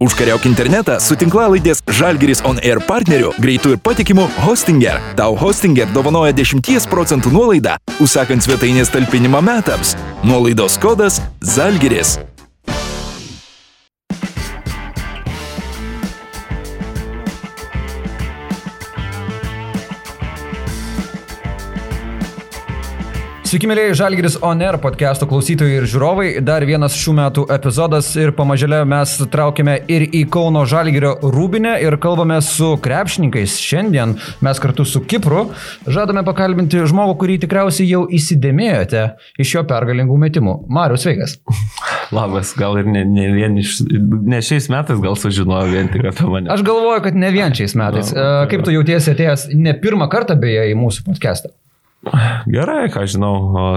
Užkariauk internetą su tinklalaidės Žalgeris On Air partneriu, greitų ir patikimų Hostinger. Tau Hostinger dovanoja 10 procentų nuolaidą, užsakant svetainės talpinimą metams. Nuolaidos kodas Žalgeris. Sveiki, mėlyje Žalgiris Oner podcast'o klausytojai ir žiūrovai. Dar vienas šių metų epizodas ir pamažėlė mes traukime ir į Kauno Žalgirio rūbinę ir kalbame su krepšininkais. Šiandien mes kartu su Kipru žadame pakalbinti žmogų, kurį tikriausiai jau įsidėmėjote iš jo pergalingų metimų. Marius, sveikas. Labas, gal ir ne, ne, vien iš, ne šiais metais gal sužinojau vien tik apie mane. Aš galvoju, kad ne vien šiais metais. Kaip tu jautiesi atėjęs ne pirmą kartą beje į mūsų podcast'ą? Gerai, ką žinau,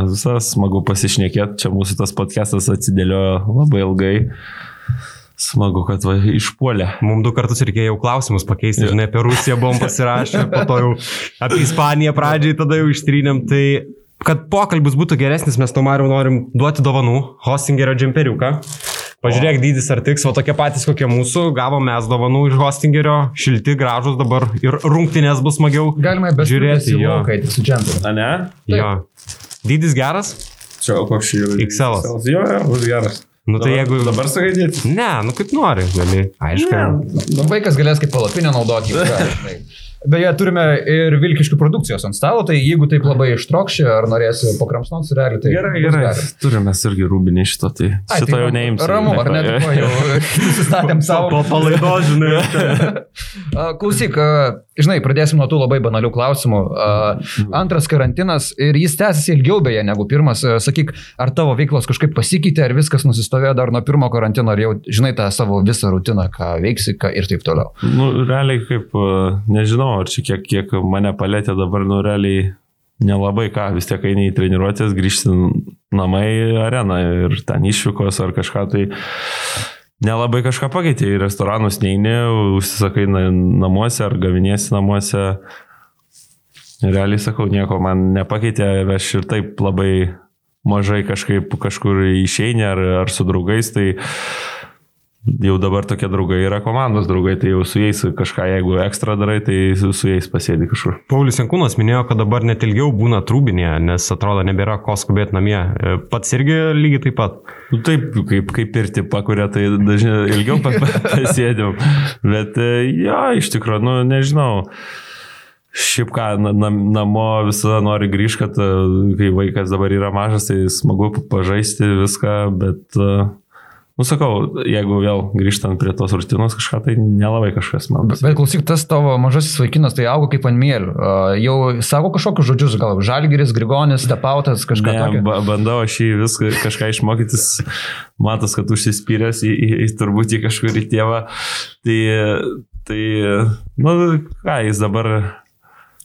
visas smagu pasišnekėti, čia mūsų tas podcastas atsidėliojo labai ilgai. Smagu, kad va, išpuolė. Mums du kartus reikėjo jau klausimus pakeisti, žinai, apie Rusiją buvom pasirašę, po to jau apie Ispaniją pradžiai tada jau ištrynėm. Tai kad pokalbis būtų geresnis, mes to Mariu norim duoti dovanų, Hostingerio džemperiuką. Pažiūrėk, dydis ar tiks, o tokie patys kokie mūsų, gavom mes dovanų iš Hostingerio, šilti, gražus dabar ir rungtynės bus smagiau. Galima žiūrėti jo. kai tik su džempiu. A ne? jo. Dydis geras? Čia o koks šį XL. Jo, jo, bus geras. Nu tai jeigu... Dabar sakai dėti. Ne, nu kaip nori, gali. Aišku. Nu, vaikas galės kaip palapinę naudoti. Beje, turime ir vilkiškų produkcijos ant stalo, tai jeigu taip labai ištrokščiai ar norėsi pakramsnot, realiai tai... Gerai, gerai. gera. Turime irgi rūbinį šito, tai Ai, šito tai jau neimsiu. Ramu, ar ne? Tipo, jau nusistatėm savo. Po palaido, žinai. A, Klausyk, žinai, pradėsim nuo tų labai banalių klausimų. A, Antras karantinas ir jis tęsiasi ilgiau beje negu pirmas. Sakyk, ar tavo veiklos kažkaip pasikeitė, ar viskas nusistovėjo dar nuo pirmo karantino, ar jau žinai tą savo visą rutiną, ką veiksi ką ir taip toliau. Nu, realiai kaip, e, nežinau, ar čia kiek, kiek mane palėtė dabar, nu, realiai nelabai ką, vis tiek eini į treniruotės, grįžti namai į areną ir ten išvykos ar kažką, tai nelabai kažką pakeitė, į restoranus neini, užsisakai na- namuose ar gaviniesi namuose. Realiai sakau, nieko man nepakeitė, aš ir taip labai mažai kažkaip kažkur išeini ar, ar su draugais, tai jau dabar tokie draugai yra komandos draugai, tai jau su jais kažką, jeigu ekstra darai, tai su, jais pasėdi kažkur. Paulius Jankūnas minėjo, kad dabar net ilgiau būna trūbinėje, nes atrodo nebėra ko skubėti namie. E, Pats irgi lygiai taip pat. Nu, taip, kaip, kaip ir tipo, kurie tai dažniau ilgiau pa- pa- pasėdėm. Bet e, jo, iš tikrųjų, nu nežinau. Šiaip ką, na, nam, namo visada nori grįžti, kad e, kai vaikas dabar yra mažas, tai smagu pažaisti viską, bet, e, nu sakau, jeigu vėl grįžtant prie tos rutinos kažką, tai nelabai kažkas man. Bet, bet klausyk, tas tavo mažasis vaikinas tai auga kaip ant mėlių. A, Jau sako kažkokius žodžius, gal žalgeris, grigonis, stepautas, kažką Ne, ba, bandau aš jį viską kažką išmokytis, matos, kad užsispyręs į, į, į turbūt į kažkurį tėvą. Tai, tai, nu, ką, jis dabar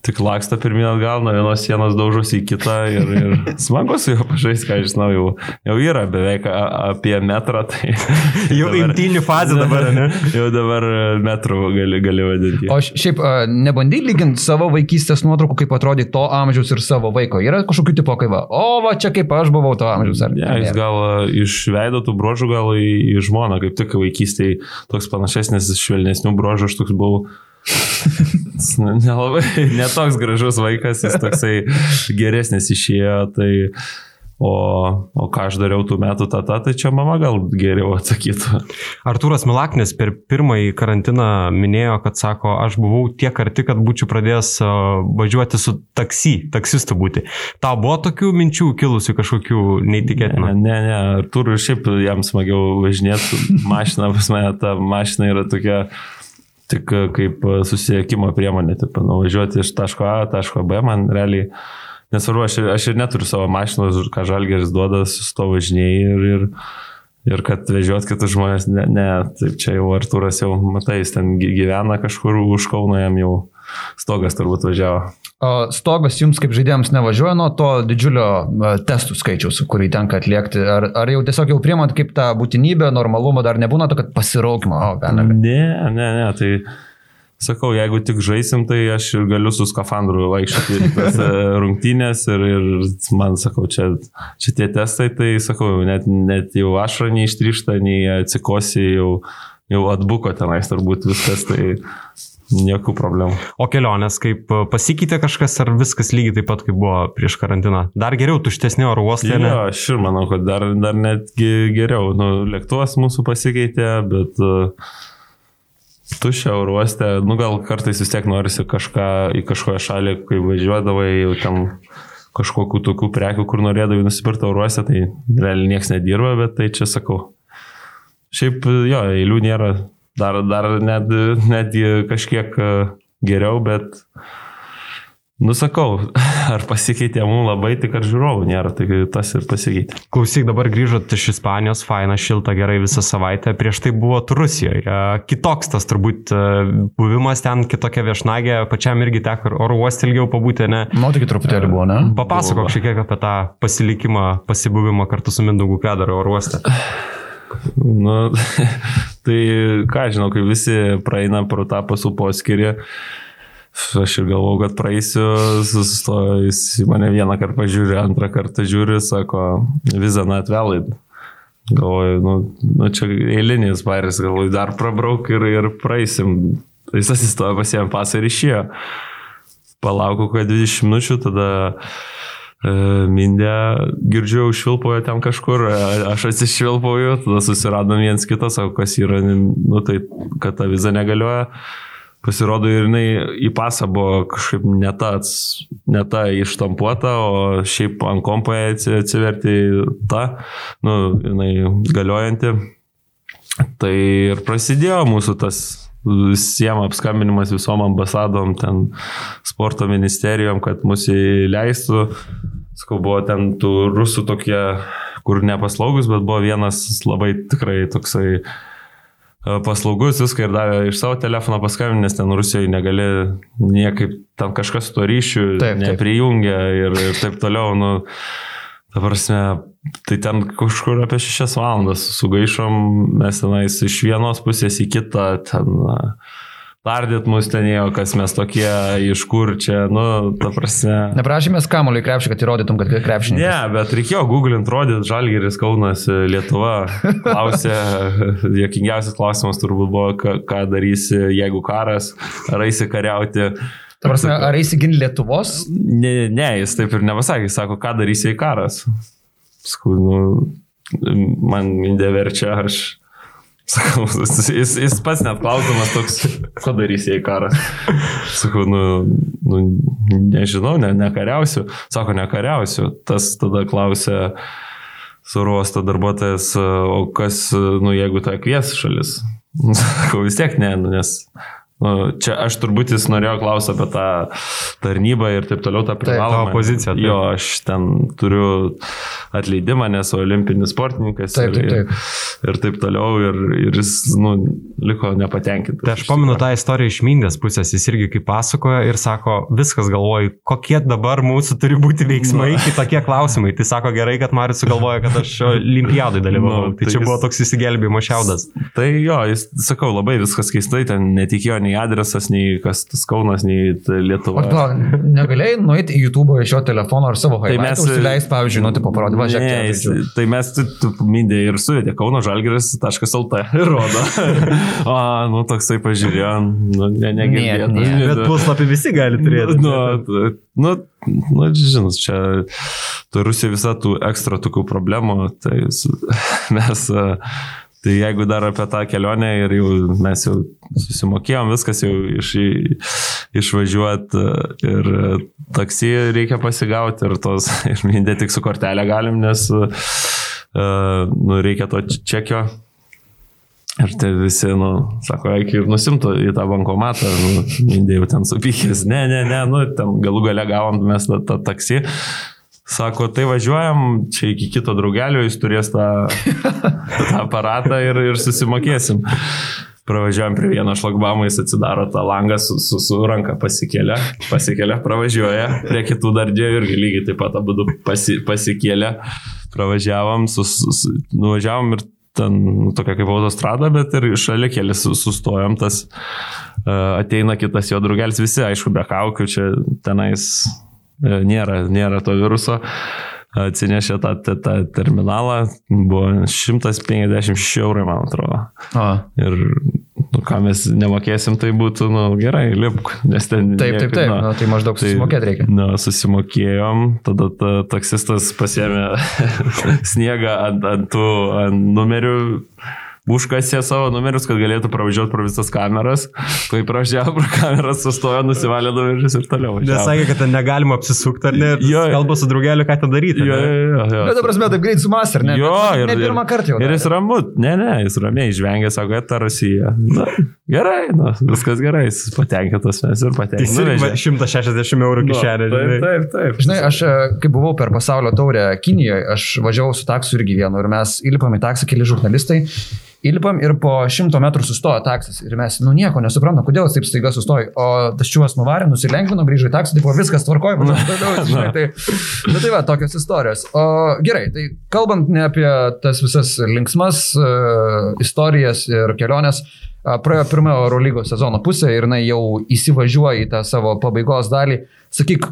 tik laksto pirmin atgal, nuo vienos sienos daužosi į kitą ir, ir smagu su juo pažaisti, ką žinau, jau, jau yra beveik a, apie metrą. Tai Jau imtynių fazė dabar, ne? Jau dabar metrų gali, gali vadinti. O šiaip a, nebandai lyginti savo vaikystės nuotraukų, kaip atrodė to amžiaus ir savo vaiko. Yra kažkokių tipo, kaip va, o va čia kaip aš buvau to amžiaus. Ar Ne, jis gal e, iš veido tų brožų gal į, į žmoną, kaip tik vaikystėje toks panašesnis, švelnesnių brožų aš toks buvau. Ne- Nelabai, netoks gražus vaikas, jis toksai geresnis išėjo, tai o, o ką aš dariau tų metų tata, tai čia mama gal geriau atsakytų. Artūras Milaknis per pirmąjį karantiną minėjo, kad sako, aš buvau tiek arti, kad būčiau pradėjęs važiuoti su taksi, taksistu būti. Tau buvo tokių minčių kilusių kažkokių Ne, neįtikėtinų? ne, ne, Arturui šiaip jam smagiau važinėti mašiną, pas mane ta mašina yra tokia tik e, kaip e, susisiekimo priemonė, taip, nuvažiuoti iš taško A, taško B, man realiai nesvarbu, aš, ir- aš ir neturiu savo mašinos, ką žalgeris duoda, su to važinėjai ir, ir, ir kad vežiot kitus žmonės, ne, ne, taip čia jau Arturas jau, matai, jis ten gy- gyvena kažkur už Kauno, jam jau stogas turbūt važiavo. Stogas jums kaip žaidėjams nevažiuoja nuo to didžiulio a, testų skaičiaus, kurį tenka atliekti. Ar, ar jau tiesiog jau priemat kaip tą būtinybę, normalumą dar nebūna to, kad pasiraukimo. Ne, ne, ne, tai sakau, jeigu tik žaisim, tai aš ir galiu su skafandru vaikščioti į tas e, rungtynės ir, ir man, sakau, čia, čia tie testai, tai sakau, net, net jau ašra neištryšta, nei atsikosi, jau jau atbuko tenais turbūt viskas, tai Jokių problemų. O kelionės, kaip e, pasikeitė kažkas, ar viskas lygiai taip pat, kaip buvo prieš karantiną? Dar geriau, tuštesni oro uostai? Ne, aš ir manau, kad dar, dar netgi geriau. Nu, lėktuvas mūsų pasikeitė, bet uh, tuščia oro uoste, nu gal kartais vis tiek norisi kažką į kažkokią šalį, kai važiuodavai jau ten kažkokių tokių prekių, kur norėdavai nusipirkti oro uoste, tai realiai niekas nedirba, bet tai čia sakau. Šiaip jo, eilių nėra dar, dar net, netgi kažkiek e, geriau, bet Nusakau, ar pasikeitė mums labai, tik ar žiūrovų nėra, tai tas ir pasikeitė. Klausyk, dabar grįžot iš Ispanijos, faina, šilta, gerai visą savaitę, prieš tai buvo Rusijoje. Kitoks tas turbūt e, buvimas ten, kitokia viešnagė, pačiam irgi teko oro uostį ilgiau pabūti, ne? Nu, tik truputėlį buvo, ne? Papasakok šiek tiek apie tą pasilikimą, pasibuvimą kartu su Mindaugu Kedaro oro uostą. Nu, tai ką žinau, kai visi praeina pro tą pasų poskirį, aš ir galvau, kad praeisiu, sustojus į mane vieną kartą pažiūri, antrą kartą žiūri, sako, vizą net vėlai. Galvoju, nu, nu čia eilinis baris, galvoju, dar prabrauk ir, ir praeisim. Jis atsistojo pasiėmė pasą ir išėjo. Palaukau, kad 20 minučių, tada E, Mindė, girdžiu, švilpojo ten kažkur, e, aš atsišvilpoju, tada susiradom viens kitą, sako, kas yra, nu tai, kad ta viza negalioja. Pasirodo ir jinai į pasą buvo kažkaip ne ta, ne ta ištampuota, o šiaip ant kompoje atsiverti ta, nu, jinai galiojanti. Tai ir prasidėjo mūsų tas visiems apskambinimas visom ambasadom, ten sporto ministerijom, kad mus įleistų. Skau buvo ten tų rusų tokie, kur nepaslaugus, bet buvo vienas labai tikrai toksai e, paslaugus, viską ir davė iš savo telefono paskambinti, nes ten Rusijoje negali niekaip, ten kažkas su to ryšiu taip, taip. neprijungia ir, ir taip toliau. Nu, ta prasme, Tai ten kažkur apie 6 valandas sugaišom, mes tenais iš vienos pusės į kitą, ten tardyt mus ten ėjo, kas mes tokie, iš kur čia, nu, ta prasme. Neprašymės kamuolį krepšį, kad įrodytum, kad krepšį. Ne, bet reikėjo googlint, rodyti, Žalgeris Kaunas, Lietuva. Klausė, jokingiausias klausimas turbūt buvo, ką, darysi, jeigu karas, ar eisi kariauti. Ta prasme, ar eisi ginti Lietuvos? Ne, ne, jis taip ir nepasakė, sako, ką darysi, jei karas. Sakau, nu, man indė verčia, aš Sakau, jis, jis pats net klausimas toks, ko darys jei karas. Sakau, nu, nu nežinau, ne, nekariausiu. Sako, nekariausiu. Tas tada klausė suruosto darbuotojas, o kas, nu, jeigu tai kvies šalis. Sakau, vis tiek ne, nu, nes Nu, čia aš turbūt jis norėjo klausyti apie tą tarnybą ir taip toliau tą privalomą poziciją. Taip. Jo, aš ten turiu atleidimą, nes olimpinis sportininkas taip, taip, taip. Ir, ir taip toliau ir, ir jis nu, liko nepatenkintas. Tai aš pamenu tą istoriją iš Mindės pusės, jis irgi kaip pasakoja ir sako, viskas galvoju, kokie dabar mūsų turi būti veiksmai, nu. kitokie klausimai. Tai sako gerai, kad Marius sugalvoja, kad aš olimpiadai dalyvavau. Nu, tai, tai čia jis, buvo toks įsigelbėjimo šiaudas. Tai jo, jis, sakau, labai viskas keistai, ten netikėjo nei adresas, nei kas tas Kaunas, nei Lietuva. O gal negalėjai nueiti į YouTube iš jo telefono ar savo tai mes užsileis, pavyzdžiui, nu, tipo parodyti, važiuok. Ne, tai mes mindė ir suvedė Kauno žalgeris.lt ir rodo. o, nu, toksai pažiūrėjo, nu, ne, negirdėjau. Ne, ne. Bet puslapį visi gali turėti. Nu, nu, nu, žinot, čia tu Rusija visą tų ekstra tokių problemų, tai mes Tai jeigu dar apie tą kelionę ir jau mes jau susimokėjom, viskas jau iš, išvažiuoti ir taksi reikia pasigauti ir tos, išmindė tik su kortelė galim, nes uh, nu, reikia to čekio. Ir tai visi, nu, sako, eik ir nusimtų į tą bankomatą, nu, mindė jau ten supykęs, ne, ne, ne, nu, ten galų gale gavom mes tą, tą taksi. Sako, tai važiuojam čia iki kito draugelio, jis turės tą, tą aparatą ir, ir susimokėsim. Pravažiuojam prie vieno šlagbamo, jis atsidaro tą langą su, su, su ranka pasikėlė, pasikėlė, pravažiuoja, prie kitų dar dviejų irgi lygiai taip pat abu pasi, pasikėlė, pravažiavom, sus, su, nuvažiavom ir ten nu, tokia kaip autostrada, bet ir šalia kelias sustojom, tas uh, ateina kitas jo draugelis, visi aišku be kaukių, čia tenais nėra, nėra to viruso. atsinešė tą, tą, tą terminalą, buvo 156 eurai, man atrodo. A. Ir nu, ką mes nemokėsim, tai būtų, nu, gerai, lipk, nes ten... Taip, taip, taip, nu, nu, tai maždaug susimokėti reikia. Na, susimokėjom, tada ta, taksistas pasėmė sniegą ant, ant tų ant numerių užkasė savo numerius, kad galėtų pravažiuoti pro visas kameras. Kai pravažiavo pro kameras, sustojo, nusivalė numerius ir toliau. važiavo. Nesakė, kad ten negalima apsisukti, ar ne? Jo. Kalba su draugeliu, ką ten daryti. Jo, ne? jo, jo, jo. Bet, prasme, taip greit sumaster, ne? Jo, Bet ir, ne pirmą kartą jau. Ir jis ramu, ne, ne, jis ramiai išvengė, sako, kad ta Rusija. Na, gerai, na, viskas gerai, jis patenkintas mes ir patenkintas. 160 eurų kišenė. Taip, žinai. taip, taip. Žinai, aš e, kai buvau per pasaulio taurę Kinijoje, aš važiavau su taksu irgi vienu ir mes įlipam į taksą keli žurnalistai. Įlipam ir po šimto metrų sustojo taksas. Ir mes, nu nieko nesuprantam, kodėl jis taip staiga sustojo. O tas čiūvas nuvarė, nusilengvino, grįžo į taksą, tipo viskas tvarkoja, bet toliau, žinai, tai, nu, tai va, tokios istorijos. O gerai, tai kalbant ne apie tas visas linksmas uh, istorijas ir keliones, praėjo pirmojo Eurolygos sezono pusė ir jinai jau įsivažiuoja į tą savo pabaigos dalį. Sakyk,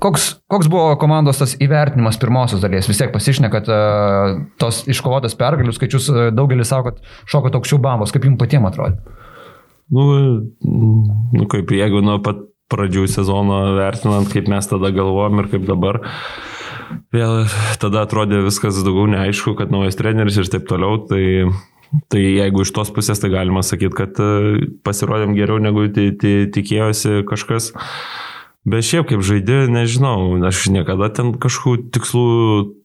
Koks, koks buvo komandos tas įvertinimas pirmosios dalies? Vis tiek pasišnekat uh, tos iškovotas pergalių skaičius, uh, daugelis sako, kad šokot aukščiau bambos. Kaip jums patiems atrodo? Nu, nu, kaip jeigu nuo pat pradžių sezono vertinant, kaip mes tada galvojom ir kaip dabar, vėl tada atrodė viskas daugiau neaišku, kad naujas treneris ir taip toliau, tai, tai jeigu iš tos pusės, tai galima sakyti, kad e, pasirodėm geriau negu ti- ti- tikėjosi kažkas. Bet šiaip kaip žaidė, nežinau, aš niekada ten kažkokių tikslų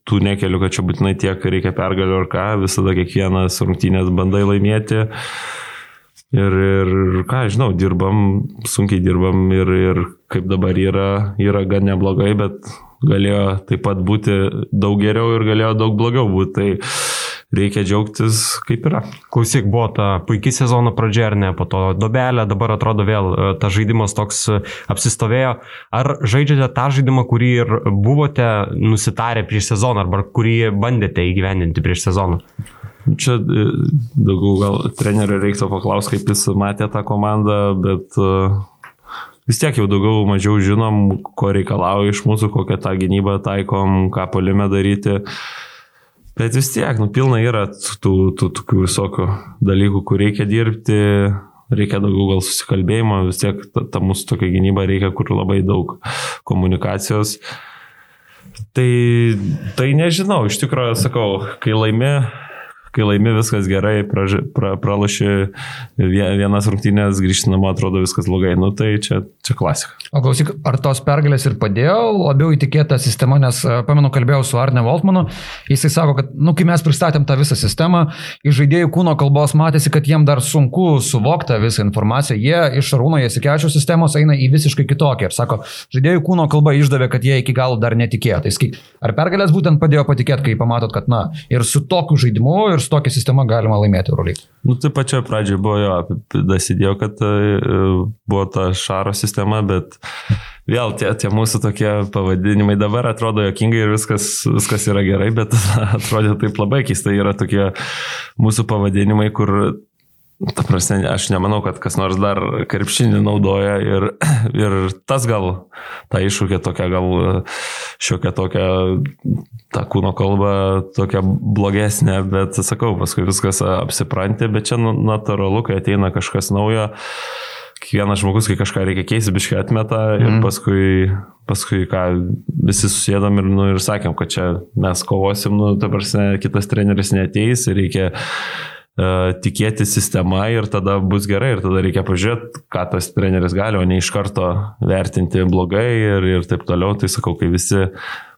tų nekeliu, kad čia būtinai tiek reikia pergalių ar ką, visada kiekvienas rungtynės bandai laimėti. Ir, ir ką, žinau, dirbam, sunkiai dirbam ir, ir kaip dabar yra, yra gan neblogai, bet galėjo taip pat būti daug geriau ir galėjo daug blogiau būti. Tai reikia džiaugtis, kaip yra. Klausyk, buvo ta puikiai sezono pradžia ar ne, po to dobelė, dabar atrodo vėl e, tas žaidimas toks e, apsistovėjo. Ar žaidžiate tą žaidimą, kurį ir buvote nusitarę prieš sezoną, arba kurį bandėte įgyvendinti prieš sezoną? Čia e, daugiau gal trenerių reiktų paklausti, kaip jis matė tą komandą, bet vis tiek jau daugiau mažiau žinom, ko reikalauja iš mūsų, kokią tą gynybą taikom, ką polime daryti. Bet vis tiek, nu, pilna yra tų, tų tokių visokių dalykų, kur reikia dirbti, reikia daugiau gal susikalbėjimo, vis tiek ta, ta mūsų tokia gynyba reikia, kur labai daug komunikacijos. Tai, tai nežinau, iš tikrųjų sakau, kai laimi, kai laimi viskas gerai, praži, pra, pralaši vie- vienas rungtynės, grįžti namo, atrodo viskas blogai. Nu tai čia, čia klasika. O klausyk, ar tos pergalės ir padėjo labiau įtikėta sistema, nes e, pamenu, kalbėjau su Arne Voltmanu, jisai sako, kad, nu, kai mes pristatėm tą visą sistemą, iš žaidėjų kūno kalbos matėsi, kad jiem dar sunku suvokti visą informaciją, jie iš Arūno Jasikevičių sistemos eina į visiškai kitokią ir sako, žaidėjų kūno kalba išdavė, kad jie iki galo dar netikėjo. Tai ar pergalės būtent padėjo patikėti, kai pamatot, kad, na, ir su tokiu žaidimu, ir su tokia sistema galima laimėti Eurolygą? Nu tai pačioje pradžioje buvo jo, dasidėjo, kad e, buvo ta šaro sistema, bet vėl tie, tie mūsų tokie pavadinimai dabar atrodo jokingai ir viskas, viskas yra gerai, bet atrodė taip labai keistai yra tokie mūsų pavadinimai, kur Ta prasme, aš nemanau, kad kas nors dar krepšinį naudoja ir, ir tas gal, ta iššūkė tokia gal šiokia tokia, ta kūno kalba tokia blogesnė, bet sakau, paskui viskas apsipranti, bet čia nu, natūralu, kai ateina kažkas naujo, kiekvienas žmogus, kai kažką reikia keisti, biškai atmeta ir Mhm. paskui, paskui ką, visi susėdam ir, nu, ir sakėm, kad čia mes kovosim, nu, ta prasme, kitas treneris neteis ir reikia tikėti sistema ir tada bus gerai ir tada reikia pažiūrėti, ką tas treneris gali, o ne iš karto vertinti blogai ir, ir taip toliau. Tai sakau, kai visi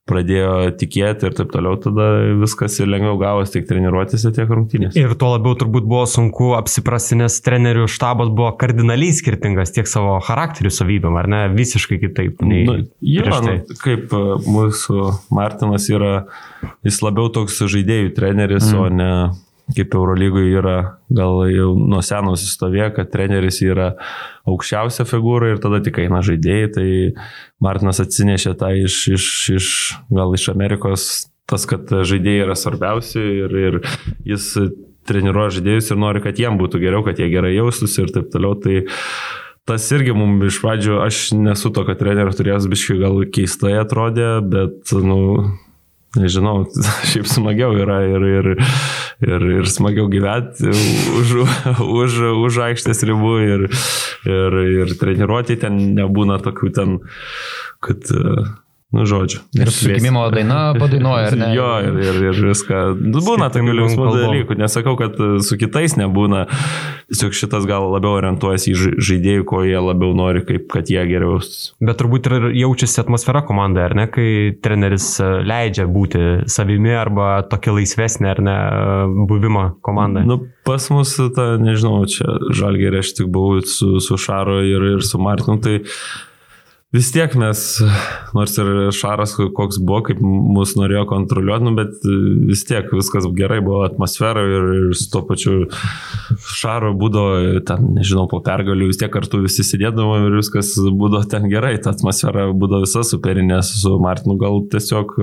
pradėjo tikėti ir taip toliau, tada viskas ir lengviau gavosi tiek treniruotis, tiek rungtynės. Ir tuo labiau turbūt buvo sunku apsiprasti, nes trenerių štabas buvo kardinaliai skirtingas tiek savo charakterių savybėm, ar ne, visiškai kitaip nei Nu, jo, tai. nu, kaip e, mūsų Martinas yra, jis labiau toks žaidėjų treneris, mm. o ne kaip Eurolygoje yra, gal jau nuo seno sustovė, kad treneris yra aukščiausia figūra ir tada tik eina žaidėjai, tai Martinas atsinešė tą iš, iš, iš gal iš Amerikos, tas, kad žaidėjai yra svarbiausi ir, ir jis treniruoja žaidėjus ir nori, kad jiem būtų geriau, kad jie gerai jaustųsi ir taip toliau. Tai tas irgi mums iš pradžių, aš nesu to, kad treneris turės biškai gal keistai atrodė, bet, nu, nežinau, šiaip smagiau yra ir, ir, ir, ir smagiau gyventi už, už, už aikštės ribų ir, ir, ir treniruoti ten nebūna tokių ten, kad Nu, žodžiu. Ir sukimimo daina padainuoja, ar ne? Jo, ir, ir, ir viską. Nu, būna tokių linksmų dalykų. Nesakau, kad su kitais nebūna. Tiesiog šitas gal labiau orientuojasi į žaidėjų, ko jie labiau nori, kaip kad jie geriau. Bet turbūt ir jaučiasi atmosfera komandai, ar ne, kai treneris e, leidžia būti savimi arba tokia laisvesnė, ar ne, e, buvimą komandai. Nu, pas mus, ta, nežinau, čia žalgerė aš tik buvau su, su Šaro ir, ir su Martinu, tai vis tiek mes, nors ir Šaras koks buvo, kaip mus norėjo kontroliuoti, nu, bet vis tiek viskas gerai buvo atmosfera ir, ir su to pačiu Šaro būdavo, ten, nežinau, po pergalių vis tiek kartu visi sėdėdavo ir viskas būdavo ten gerai, ta atmosfera būdavo visa superinė su Martinu, gal tiesiog,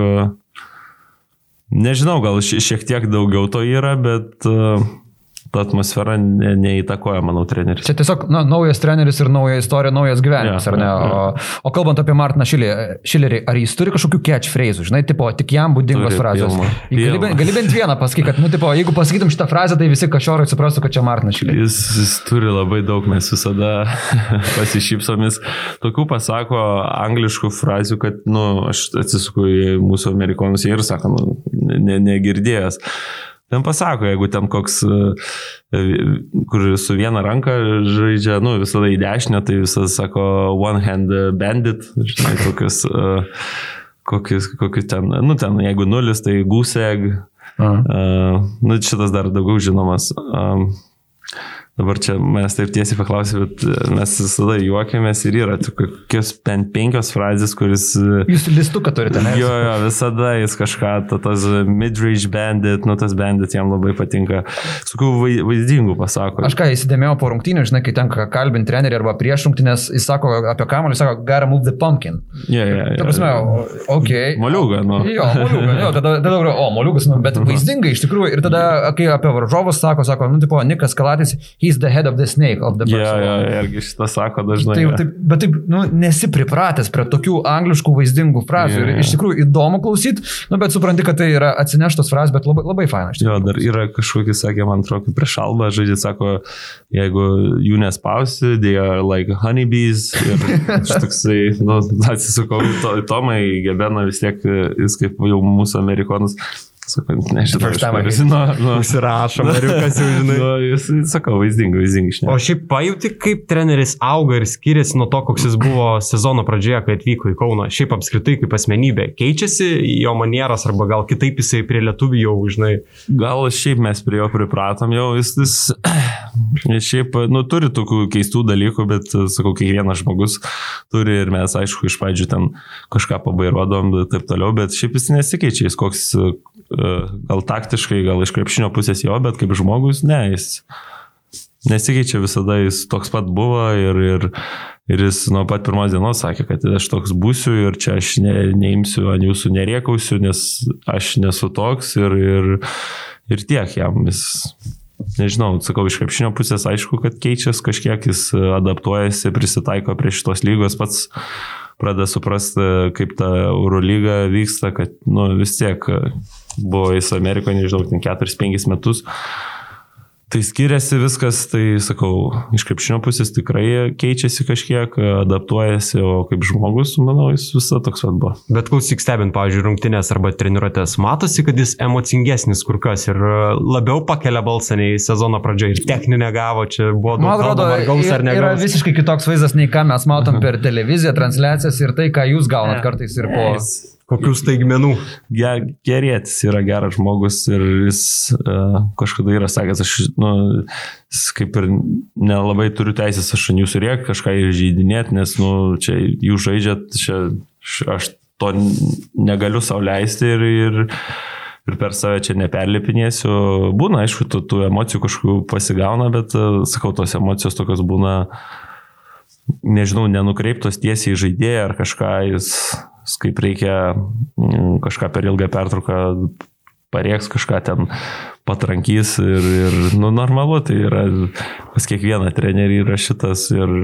nežinau, gal šiek tiek daugiau to yra, bet uh, atmosfera ne, neįtakoja, manau, treneris. Čia tiesiog na, naujas treneris ir nauja istorija, naujas gyvenimas, ja, ar ne? Ja, ja. O, o kalbant apie Martiną Šilerį, ar jis turi kažkokių catchphrase'ų, žinai, tipo, tik jam būdingos frazės? Gali, gali bent vieną pasakyti, kad, nu, tipo, jeigu pasakytum šitą frazę, tai visi kažorai suprastų, kad čia Martinas Šileris. Jis, jis turi labai daug, mes visada pasišypsomis. Tokių pasako angliškų frazių, kad, nu, aš atsisuku į mūsų amerikonus ir sako, nu, ne, negirdėjęs. Ten pasako, jeigu ten koks, e, kur su viena ranka žaidžia, nu, visada į dešinę, tai visada sako one hand bandit, žinai, kokius, e, kokius, kokius ten, nu, ten, jeigu nulis, tai goose egg. Uh, nu, šitas dar daugiau žinomas. Um, Dabar čia mes taip tiesiai paklausė, bet e, mes visada juokiamės ir yra tokios bent penkios frazės, kuris... E, Jūs listuką turite, ne? Jo, jo, visada jis kažką, ta, tas midrange bandit, nu tas bandit jam labai patinka. Sakau, vaizdingų pasako. Aš ką įsidėmėjau po rungtynių, žinai, kai tenka kalbinti trenerį arba prieš rungtynės, jis sako apie kamuolį, sako, gotta move the pumpkin. Yeah, yeah, yeah. Ta prasme, ok. Moliūga, nu. Jo, moliūga, jo, tada, tada, o, moliūgas, nu, bet vaizdingai iš tikrųjų. Ir tada, kai apie varžovus sako, sako, nu, tipo, Nikas Kalatis, he's the head of the snake of the person. Ja, ja, irgi šitą sako dažnai. Taip, taip, bet taip, nu, nesi pripratęs prie tokių angliškų vaizdingų frazių. Ja, ja. Ir iš tikrųjų įdomu klausyti, nu, bet supranti, kad tai yra atsineštos frazės, bet labai, labai faina. Jo, dar yra kažkokie, sakė, man atrodo, prieš albą žaidžiat, sako, jeigu jų nespausi, they are like honeybees. Ir aš toksai, nu, atsisukau, to, Tomai Gebena vis tiek, jis kaip jau mūsų amerikonus Sakau, nežinau, aš tam žinau. Nu, Užsirašo, Mariukas jau žinai. Nu, jūs, sakau, vaizdingai, vaizdingai išnešė. O šiaip pajuti, kaip treneris auga ir skiriasi nuo to, koks jis buvo sezono pradžioje, kai atvyko į Kauną. Šiaip apskritai kaip asmenybė. Keičiasi jo manieras arba gal kitaip jisai prie lietuvių jau, žinai. Gal šiaip mes prie jo pripratom jau, jis, jis šiaip, nu, turi tokių keistų dalykų, bet, sakau, kiekvienas žmogus turi ir mes, aišku, iš pradžių ten kažką pabairodom ir taip toliau, bet šiaip jis nesikeičia, jis koks gal taktiškai, gal iš krepšinio pusės jo, bet kaip žmogus, ne, jis nesikeičia visada, jis toks pat buvo ir, ir, ir jis nuo pat pirmos dienos sakė, kad aš toks būsiu ir čia aš ne, neimsiu ant jūsų neriekausiu, nes aš nesu toks ir, ir, ir tiek jam jis. Nežinau, sakau, iš krepšinio pusės aišku, kad keičiasi kažkiek, jis adaptuojasi, prisitaiko prie šitos lygos pats pradeda suprasti, kaip ta Eurolyga vyksta, kad nu, vis tiek buvo jis Amerikoje, nežinau, 4-5 metus. Tai skiriasi viskas, tai sakau, iš krepšinio pusės tikrai keičiasi kažkiek, adaptuojasi, o kaip žmogus, manau, jis visą toks vad buvo. Bet klausyk stebint, pavyzdžiui, rungtynės arba treniruotės, matosi, kad jis emocingesnis kur kas ir labiau pakelia balsą nei sezono pradžioje ir techninę gavo, čia buvo daug. Man atrodo, ar gaus ar ne. Yra visiškai kitoks vaizdas nei ką mes matom per televiziją, transliacijas ir tai, ką jūs gaunat kartais ir po... Yes Kokių staigmenų? Ger, gerėtis yra geras žmogus ir jis uh, kažkada yra sakęs, aš, nu, kaip ir nelabai turiu teisės aš ant jūsų rėk kažką įžeidinėti, nes, nu, čia jūs žaidžiat, čia aš to negaliu sauliaisti ir, ir, ir per save čia neperlipinėsiu. Būna, aišku, tų, tų emocijų kažkokių pasigauna, bet, uh, sakau, tos emocijos tokios būna, nežinau, nenukreiptos tiesiai į žaidėją ar kažką, jis kaip reikia mm, kažką per ilgą pertrauką parieks kažką ten patrankys ir, ir nu, normalu, tai yra pas kiekvieną trenerį yra šitas ir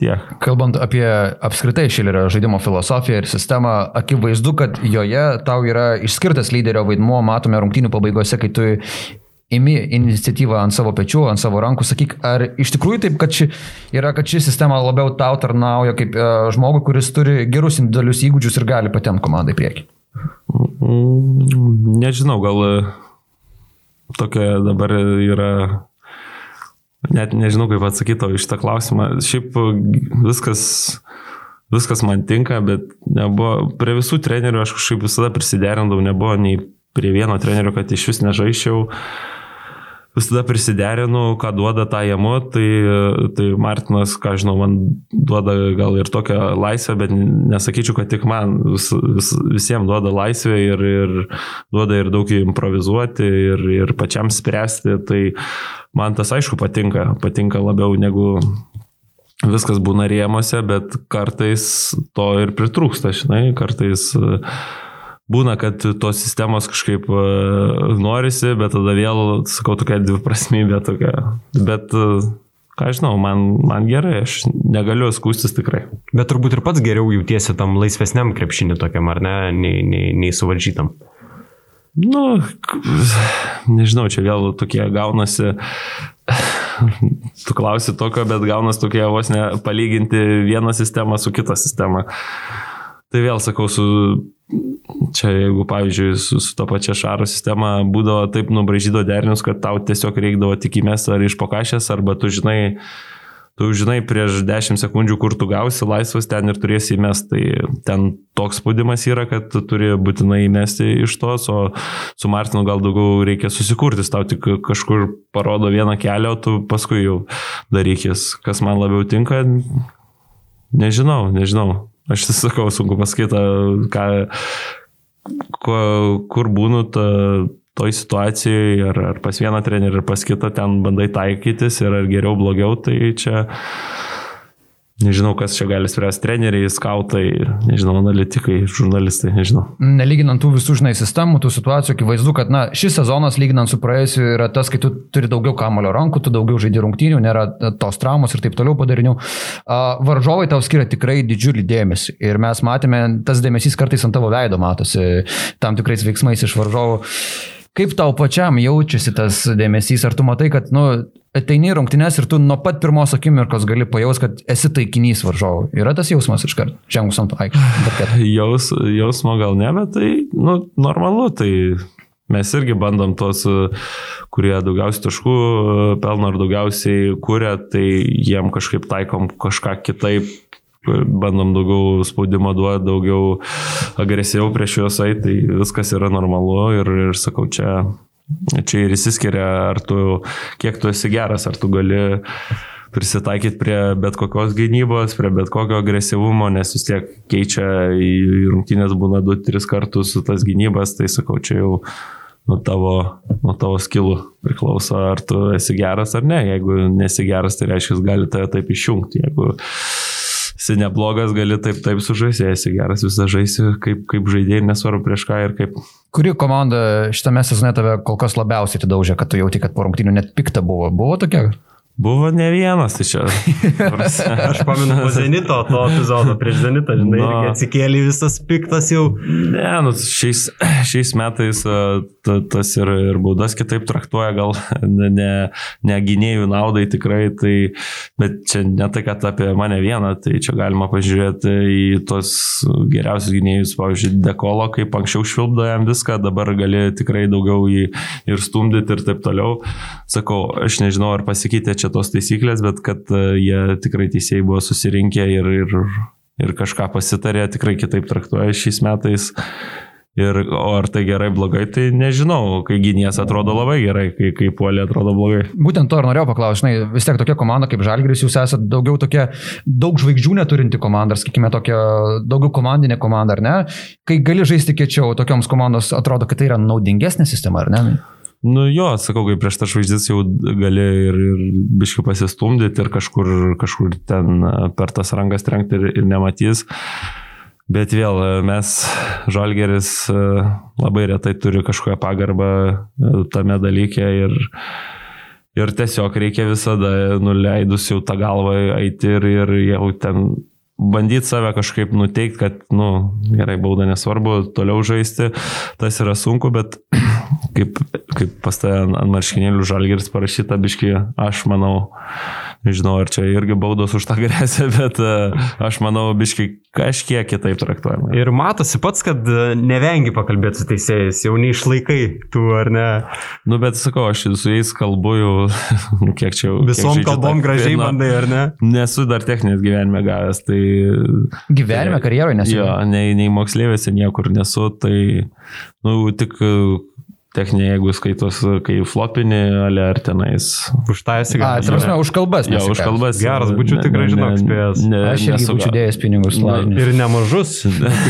tiek. Kalbant apie apskritai Šilerio žaidimo filosofiją ir sistemą, akivaizdu, kad joje tau yra išskirtas lyderio vaidmuo, matome rungtynių pabaigose, kai tu imi iniciatyvą ant savo pečių, ant savo rankų, sakyk, ar iš tikrųjų taip, kad ši, yra, kad ši sistema labiau tau tarnauja kaip e, žmogui, kuris turi gerus individualius įgūdžius ir gali patemti komandą į priekį? Mm, Nežinau, gal e, tokia dabar yra, net nežinau kaip atsakyti iš tą klausimą. Šiaip e, viskas, viskas man tinka, bet nebuvo, prie visų trenerių aš kažkaip visada prisiderindavau, nebuvo nei prie vieno trenerio, kad iš vis nežaiščiau. Visada prisiderinu, ką duoda tą jamu, tai, tai Martinas, ką žinau, man duoda gal ir tokią laisvę, bet nesakyčiau, kad tik man, vis, vis, visiems duoda laisvę ir, ir duoda ir daug improvizuoti ir, ir pačiam spręsti. Tai man tas aišku patinka, patinka labiau negu viskas būna rėmose, bet kartais to ir pritrūksta, žinai, kartais uh, būna, kad tos sistemos kažkaip e, norisi, bet tada vėl, sakau, tokia dviprasmybė tokia. Bet, e, ką žinau, man, man gerai, aš negaliu skūstis tikrai. Bet turbūt ir pats geriau jautiesi tam laisvesniam krepšinį tokiam, ar ne, nei, nei, nei suvaržytam. Nu, nežinau, čia vėl tokie gaunasi tu klausi tokio, bet gaunas tokie vos ne palyginti vieną sistemą su kita sistema. Tai vėl sakau, su Čia jeigu, pavyzdžiui, su, su to pačia šaro sistema būdavo taip nubražydo derinius, kad tau tiesiog reikdavo tik įmest ar iš pokašės, arba tu žinai, tu žinai prieš 10 sekundžių, kur tu gausi laisvas, ten ir turėsi įmest. Tai ten toks spaudimas yra, kad tu turi būtinai įmesti iš tos, o su Martinu gal daugiau reikia susikurti, tau tik kažkur parodo vieną kelią, o tu paskui jau darykis. Kas man labiau tinka, nežinau, nežinau. Aš sakau, sunku pasakyti, ką, ko, kur būnu ta, toj situacijoje, ar, ar pas vieną trenerį, ar pas kitą ten bandai taikytis, ir ar geriau, blogiau, tai čia Nežinau, kas čia gali spręsti treneriai, skautai, nežinau, analitikai, žurnalistai, nežinau. Nelyginant tų visų, žinai, sistemų, tų situacijų, akivaizdu, kad, na, šis sezonas, lyginant su praėjusiu, yra tas, kai tu turi daugiau kamulio rankų, tu daugiau žaidži rungtynių, nėra tos traumos ir taip toliau padarinių. Varžovai tau skiria tikrai didžiulį dėmesį. Ir mes matėme, tas dėmesys kartais ant tavo veido matosi tam tikrais veiksmais iš varžovų. Kaip tau pačiam jaučiasi tas dėmesys? Ar tu matai, kad, nu, ateini rungtynės ir tu nuo pat pirmos akimirkos gali pajaus, kad esi taikinys varžovų. Yra tas jausmas iš karto, žengus ant aikštės. Jaus, jausmo gal ne, bet tai, nu, normalu, tai mes irgi bandom tos, kurie daugiausiai taškų pelno ir daugiausiai kuria, tai jiem kažkaip taikom kažką kitaip bandom daugiau spaudimo duoti, daugiau agresyviau prieš juos eiti, tai viskas yra normalu ir, ir sakau, čia, čia ir įsiskiria, ar tu, kiek tu esi geras, ar tu gali prisitaikyti prie bet kokios gynybos, prie bet kokio agresyvumo, nes vis tiek keičia į rungtynės būna 2-3 kartus tas gynybas, tai sakau, čia jau nuo tavo, nuo tavo skilų priklauso, ar tu esi geras ar ne. Jeigu nesi geras, tai reiškia, gali tave taip išjungti. Jeigu esi neblogas, gali taip, taip sužaisti, esi geras, visą žaisi kaip, kaip žaidėjai, nesvarbu prieš ką ir kaip. Kuri komanda šitame sezone tave kol kas labiausiai atidaužė, kad tu jauti, kad po rungtynių net pikta buvo? Buvo tokia? Buvo ne vienas, tai čia. Aš pamenu po Zenito to epizodo prieš Zenitą, žinai, no. atsikėlė visas piktas jau. Ne, nu, šiais, šiais metais ta, tas ir, ir baudas kitaip traktuoja, gal ne, ne, ne gynėjų naudai tikrai, tai, bet čia ne tai, kad apie mane vieną, tai čia galima pažiūrėti į tos geriausius gynėjus, pavyzdžiui, Dekolo, kaip anksčiau švilpdo jam viską, dabar gali tikrai daugiau jį ir stumdyti ir taip toliau. Sakau, aš nežinau, ar pasikeitė čia čia tos taisyklės, bet kad e, jie tikrai teisėjai buvo susirinkę ir, ir, ir kažką pasitarė, tikrai kitaip traktuoja šiais metais. Ir, o ar tai gerai, blogai, tai nežinau, kai gynės atrodo labai gerai, kai, kai puolė atrodo blogai. Būtent to ir norėjau paklausti, žinai, vis tiek tokia komanda kaip Žalgris, jūs esate daugiau tokia, daug žvaigždžių neturinti komanda, ar sakykime, tokia daugiau komandinė komanda, ar ne? Kai gali žaisti kiečiau, tokioms komandos atrodo, kad tai yra naudingesnė sistema, ar ne? Nu jo, sakau, kai prieš tą žvaigždės jau gali ir, ir biškai pasistumdyti ir kažkur, kažkur ten per tas rangas trenkti ir, ir nematys. Bet vėl mes, Žalgeris, labai retai turi kažkokią pagarbą tame dalyke ir, Ir tiesiog reikia visada nuleidus jau tą galvą eiti ir, ir jau ten bandyti save kažkaip nuteikti, kad, na, nu, gerai, bauda nesvarbu, toliau žaisti, tas yra sunku, bet kaip, kaip pas tai ant marškinėlių žalgeris parašyta, biški, aš manau, nežinau, ar čia irgi baudos už tą grėsę, bet e, aš manau, biški kažkiek kitaip traktuojama. Ir matosi pats, kad e, nevengi pakalbėti su teisėjais, jau neišlaikai tų, ar ne? Nu, bet sakau, aš su jais kalbu jau, kiek čia jau. Visom kiek kalbom gražiai bandai, ar ne? Nesu dar techninės gyvenime gavęs, tai Gyvenime, karjeroje nesu. Jo, nei, nei moksleivėse niekur nesu, tai, nu, tik techninė, jeigu skaitos, kai flopini, ale ar tenais. Už tą esi gavęs. A, tarsi, už kalbas. Jo, už kalbas. Geras, būčiau tikrai žinok, spėjęs. Ne, aš irgi būčiau dėjęs pinigus laimės. Ir nemažus,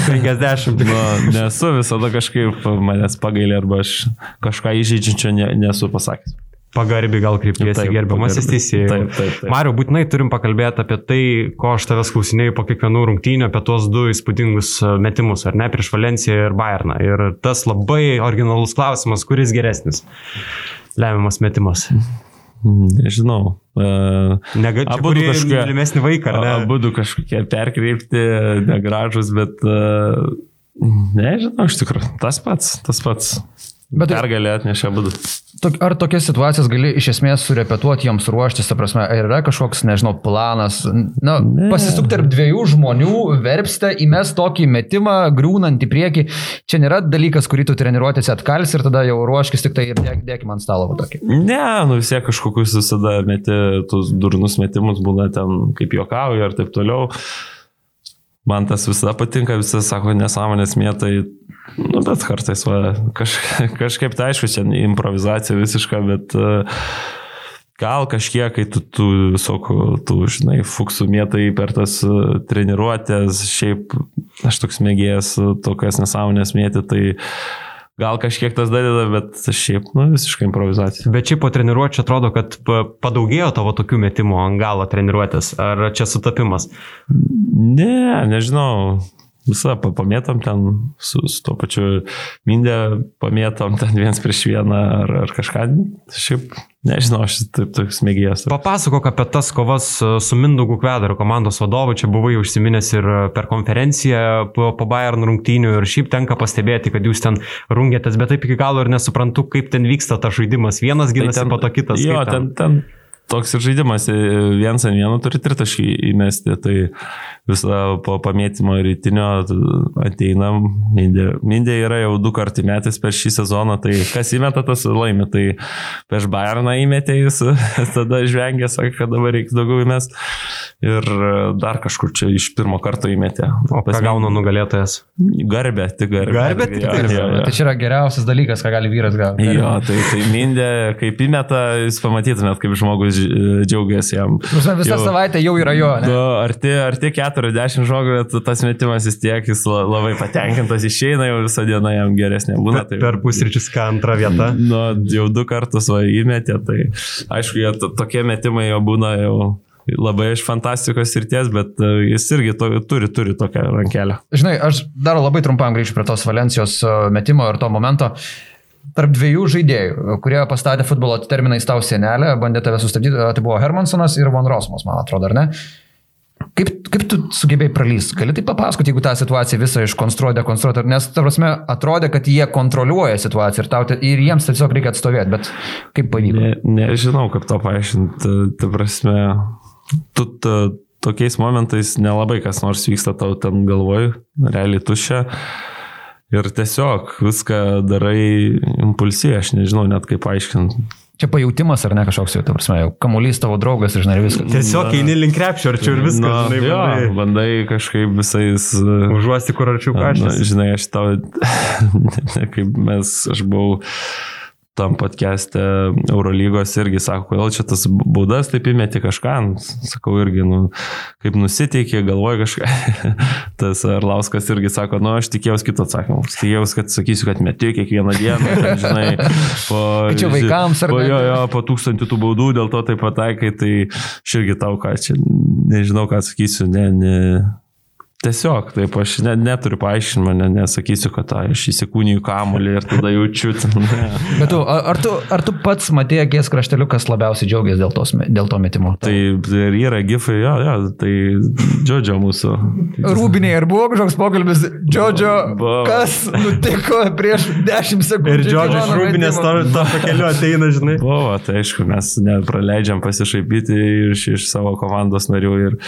50. nu, nesu visada kažkaip manęs pagailė arba aš kažką įžeidžiančio ne, nesu pasakęs pagarbiai gal krypties į gerbiamasis taip. Mariu, būtinai turim pakalbėti apie tai, ko aš tavęs klausinėjau po kiekvienų rungtynių, apie tuos du įspūdingus e, metimus, ar ne, prieš Valenciją ir Bayerną. Ir tas labai originalus klausimas, kuris geresnis lemiamas metimas. Nežinau. Uh, Negaliu. Abu kažkokie mylimesni vaikai, ar ne? Abu kažkokie perkreipti, negražus, bet uh, nežinau, iš tikrųjų, tas pats, tas pats. Bet pergalė atnešė būdų. Ar tokias situacijas gali iš esmės surepetuoti joms ruoštis, ta prasme, ar yra kažkoks, nežinau, planas, na, ne. pasisukti tarp dviejų žmonių, verpste, įmes tokį metimą, griūnant į priekį. Čia nėra dalykas, kurį tu treniruotėse atkals ir tada jau ruoškis tik tai ir dėk, dėk man stalo tokį. Ne, nu vis tiek kažkokius visada meti, tuos durnus metimus būna ten kaip juokauju ir taip toliau. Man tas visada patinka, visas sako nesąmonės mėtai. Nu, bet kartais, va, kaž, kažkaip tai aišku, čia improvizacija visiška, bet uh, gal kažkiek, kai tu, tu visokių, tu, žinai, fuksų mėtai per tas uh, treniruotės, šiaip aš toks mėgėjas tokias nesąmonės mėti, tai gal kažkiek tas dadeda, bet šiaip, nu, visiškai improvizacija. Bet šiaip po treniruotės atrodo, kad padaugėjo tavo tokių metimų ant galo treniruotės, ar čia sutapimas? Ne, nežinau visą pamėtom ten su, su to pačiu Mindė, pamėtom ten viens prieš vieną ar, ar kažką. Šiaip nežinau, aš taip toks mėgėjas. Papasakok apie tas kovas su Mindugu Kvedaru, komandos vadovu. Čia buvai užsiminęs ir per konferenciją po, po Bayern rungtynių ir šiaip tenka pastebėti, kad jūs ten rungėtės, bet taip iki galo ir nesuprantu, kaip ten vyksta tas žaidimas. Vienas tai ginasi, tai po to kitas. Jo, ten, ten, ten toks ir žaidimas, vienas ant vieno turi tritaškį įmesti. Tai visą po pamėtymo rytinio ateinam, Mindė, Mindė yra jau du kartų metęs per šį sezoną, tai kas įmeta, tas laimi. Tai prieš Bayerną įmetė jis, tada žvengė, sakė, kad dabar reiks daugiau įmest. Ir dar kažkur čia iš pirmo karto įmetė. O ką gauna nugalėtojas? Garbė, tik garbė. Garbė, tik garbė. Ja, ja. Tai čia yra geriausias dalykas, ką gali vyras gauti. Jo, tai, tai Mindė, kaip įmeta, jūs pamatytumėt, kaip žmogus džiaugiasi jam. Visą jau, savaitę jau yra jo. Ne? Arti, arti 40 žmogų, bet tas metimas vis tiek jis labai patenkintas išeina, jau visą dieną jam geresnė būna. Tai, per pusryčius ką antrą vietą. Nu, jau du kartus va įmetė, tai aišku, jie tokie metimai jau būna jau labai iš fantastikos ir ties, bet e, jis irgi to, turi, turi tokią rankelę. Žinai, aš dar labai trumpam grįšiu prie tos Valencijos e, metimo ir to momento. Tarp dviejų žaidėjų, kurie pastatė futbolo terminais tau senelę, bandė tave sustabdyti, e, tai buvo Hermansonas ir Von Rosmas, man atrodo, ar ne? Kaip, kaip tu sugebėjai pralysti? Gali tai papasakoti, jeigu tą situaciją visą iškonstruoja, dekonstruoja, nes, ta prasme, atrodė, kad jie kontroliuoja situaciją ir, tau, ir jiems tiesiog reikia atstovėti, bet kaip pavyko? Ne, nežinau, kaip to paaiškinti. Ta prasme, tu ta, tokiais momentais nelabai kas nors vyksta tau ten galvoj, realiai tušia. Ir tiesiog viską darai impulsyviai, aš nežinau net kaip paaiškinti. Čia pajūtimas ar ne kažkoks jau, ta prasme, jau kamuolys tavo draugas ir žinai viską. Tiesiog eini link krepšio arčiau ir viskas. Na, žinai, jo, bandai. bandai kažkaip visais... Užuosti kur arčiau kažkas. Žinai, aš tau, kaip mes, aš buvau tam podcast'e Eurolygos irgi sako, kodėl čia tas baudas taip įmeti kažką, sakau irgi, nu, kaip nusiteikė, galvoja kažką. tas Arlauskas irgi sako, nu, aš tikėjausi kito atsakymo. Tikėjausi, kad sakysiu, kad meti kiekvieną dieną, ten, žinai, po... Čia vaikams ar? Po, jo, jo, po tūkstantį tų baudų, dėl to taip pataikai, tai aš irgi tau ką čia, nežinau, ką sakysiu, ne, ne Tiesiog, taip, aš ne, neturiu paaiškinimo, ne, nesakysiu, kad a, aš įsikūniju kamuolį ir tada jaučiu. Ne. Bet tu, ar, tu, ar tu pats matėjai akies krašteliu, kas labiausiai džiaugiasi dėl, tos, dėl to metimo? Tai ir yra gifai, jo, jo, tai Džodžio mūsų. Rūbiniai, ar buvo kažkoks pokalbis, Džodžio, kas nutiko prieš 10 sekundžių? Ir iki mano Rūbinės to, to pakeliu ateina, žinai. Buvo, tai aišku, mes nepraleidžiam pasišaipyti iš, iš savo komandos narių ir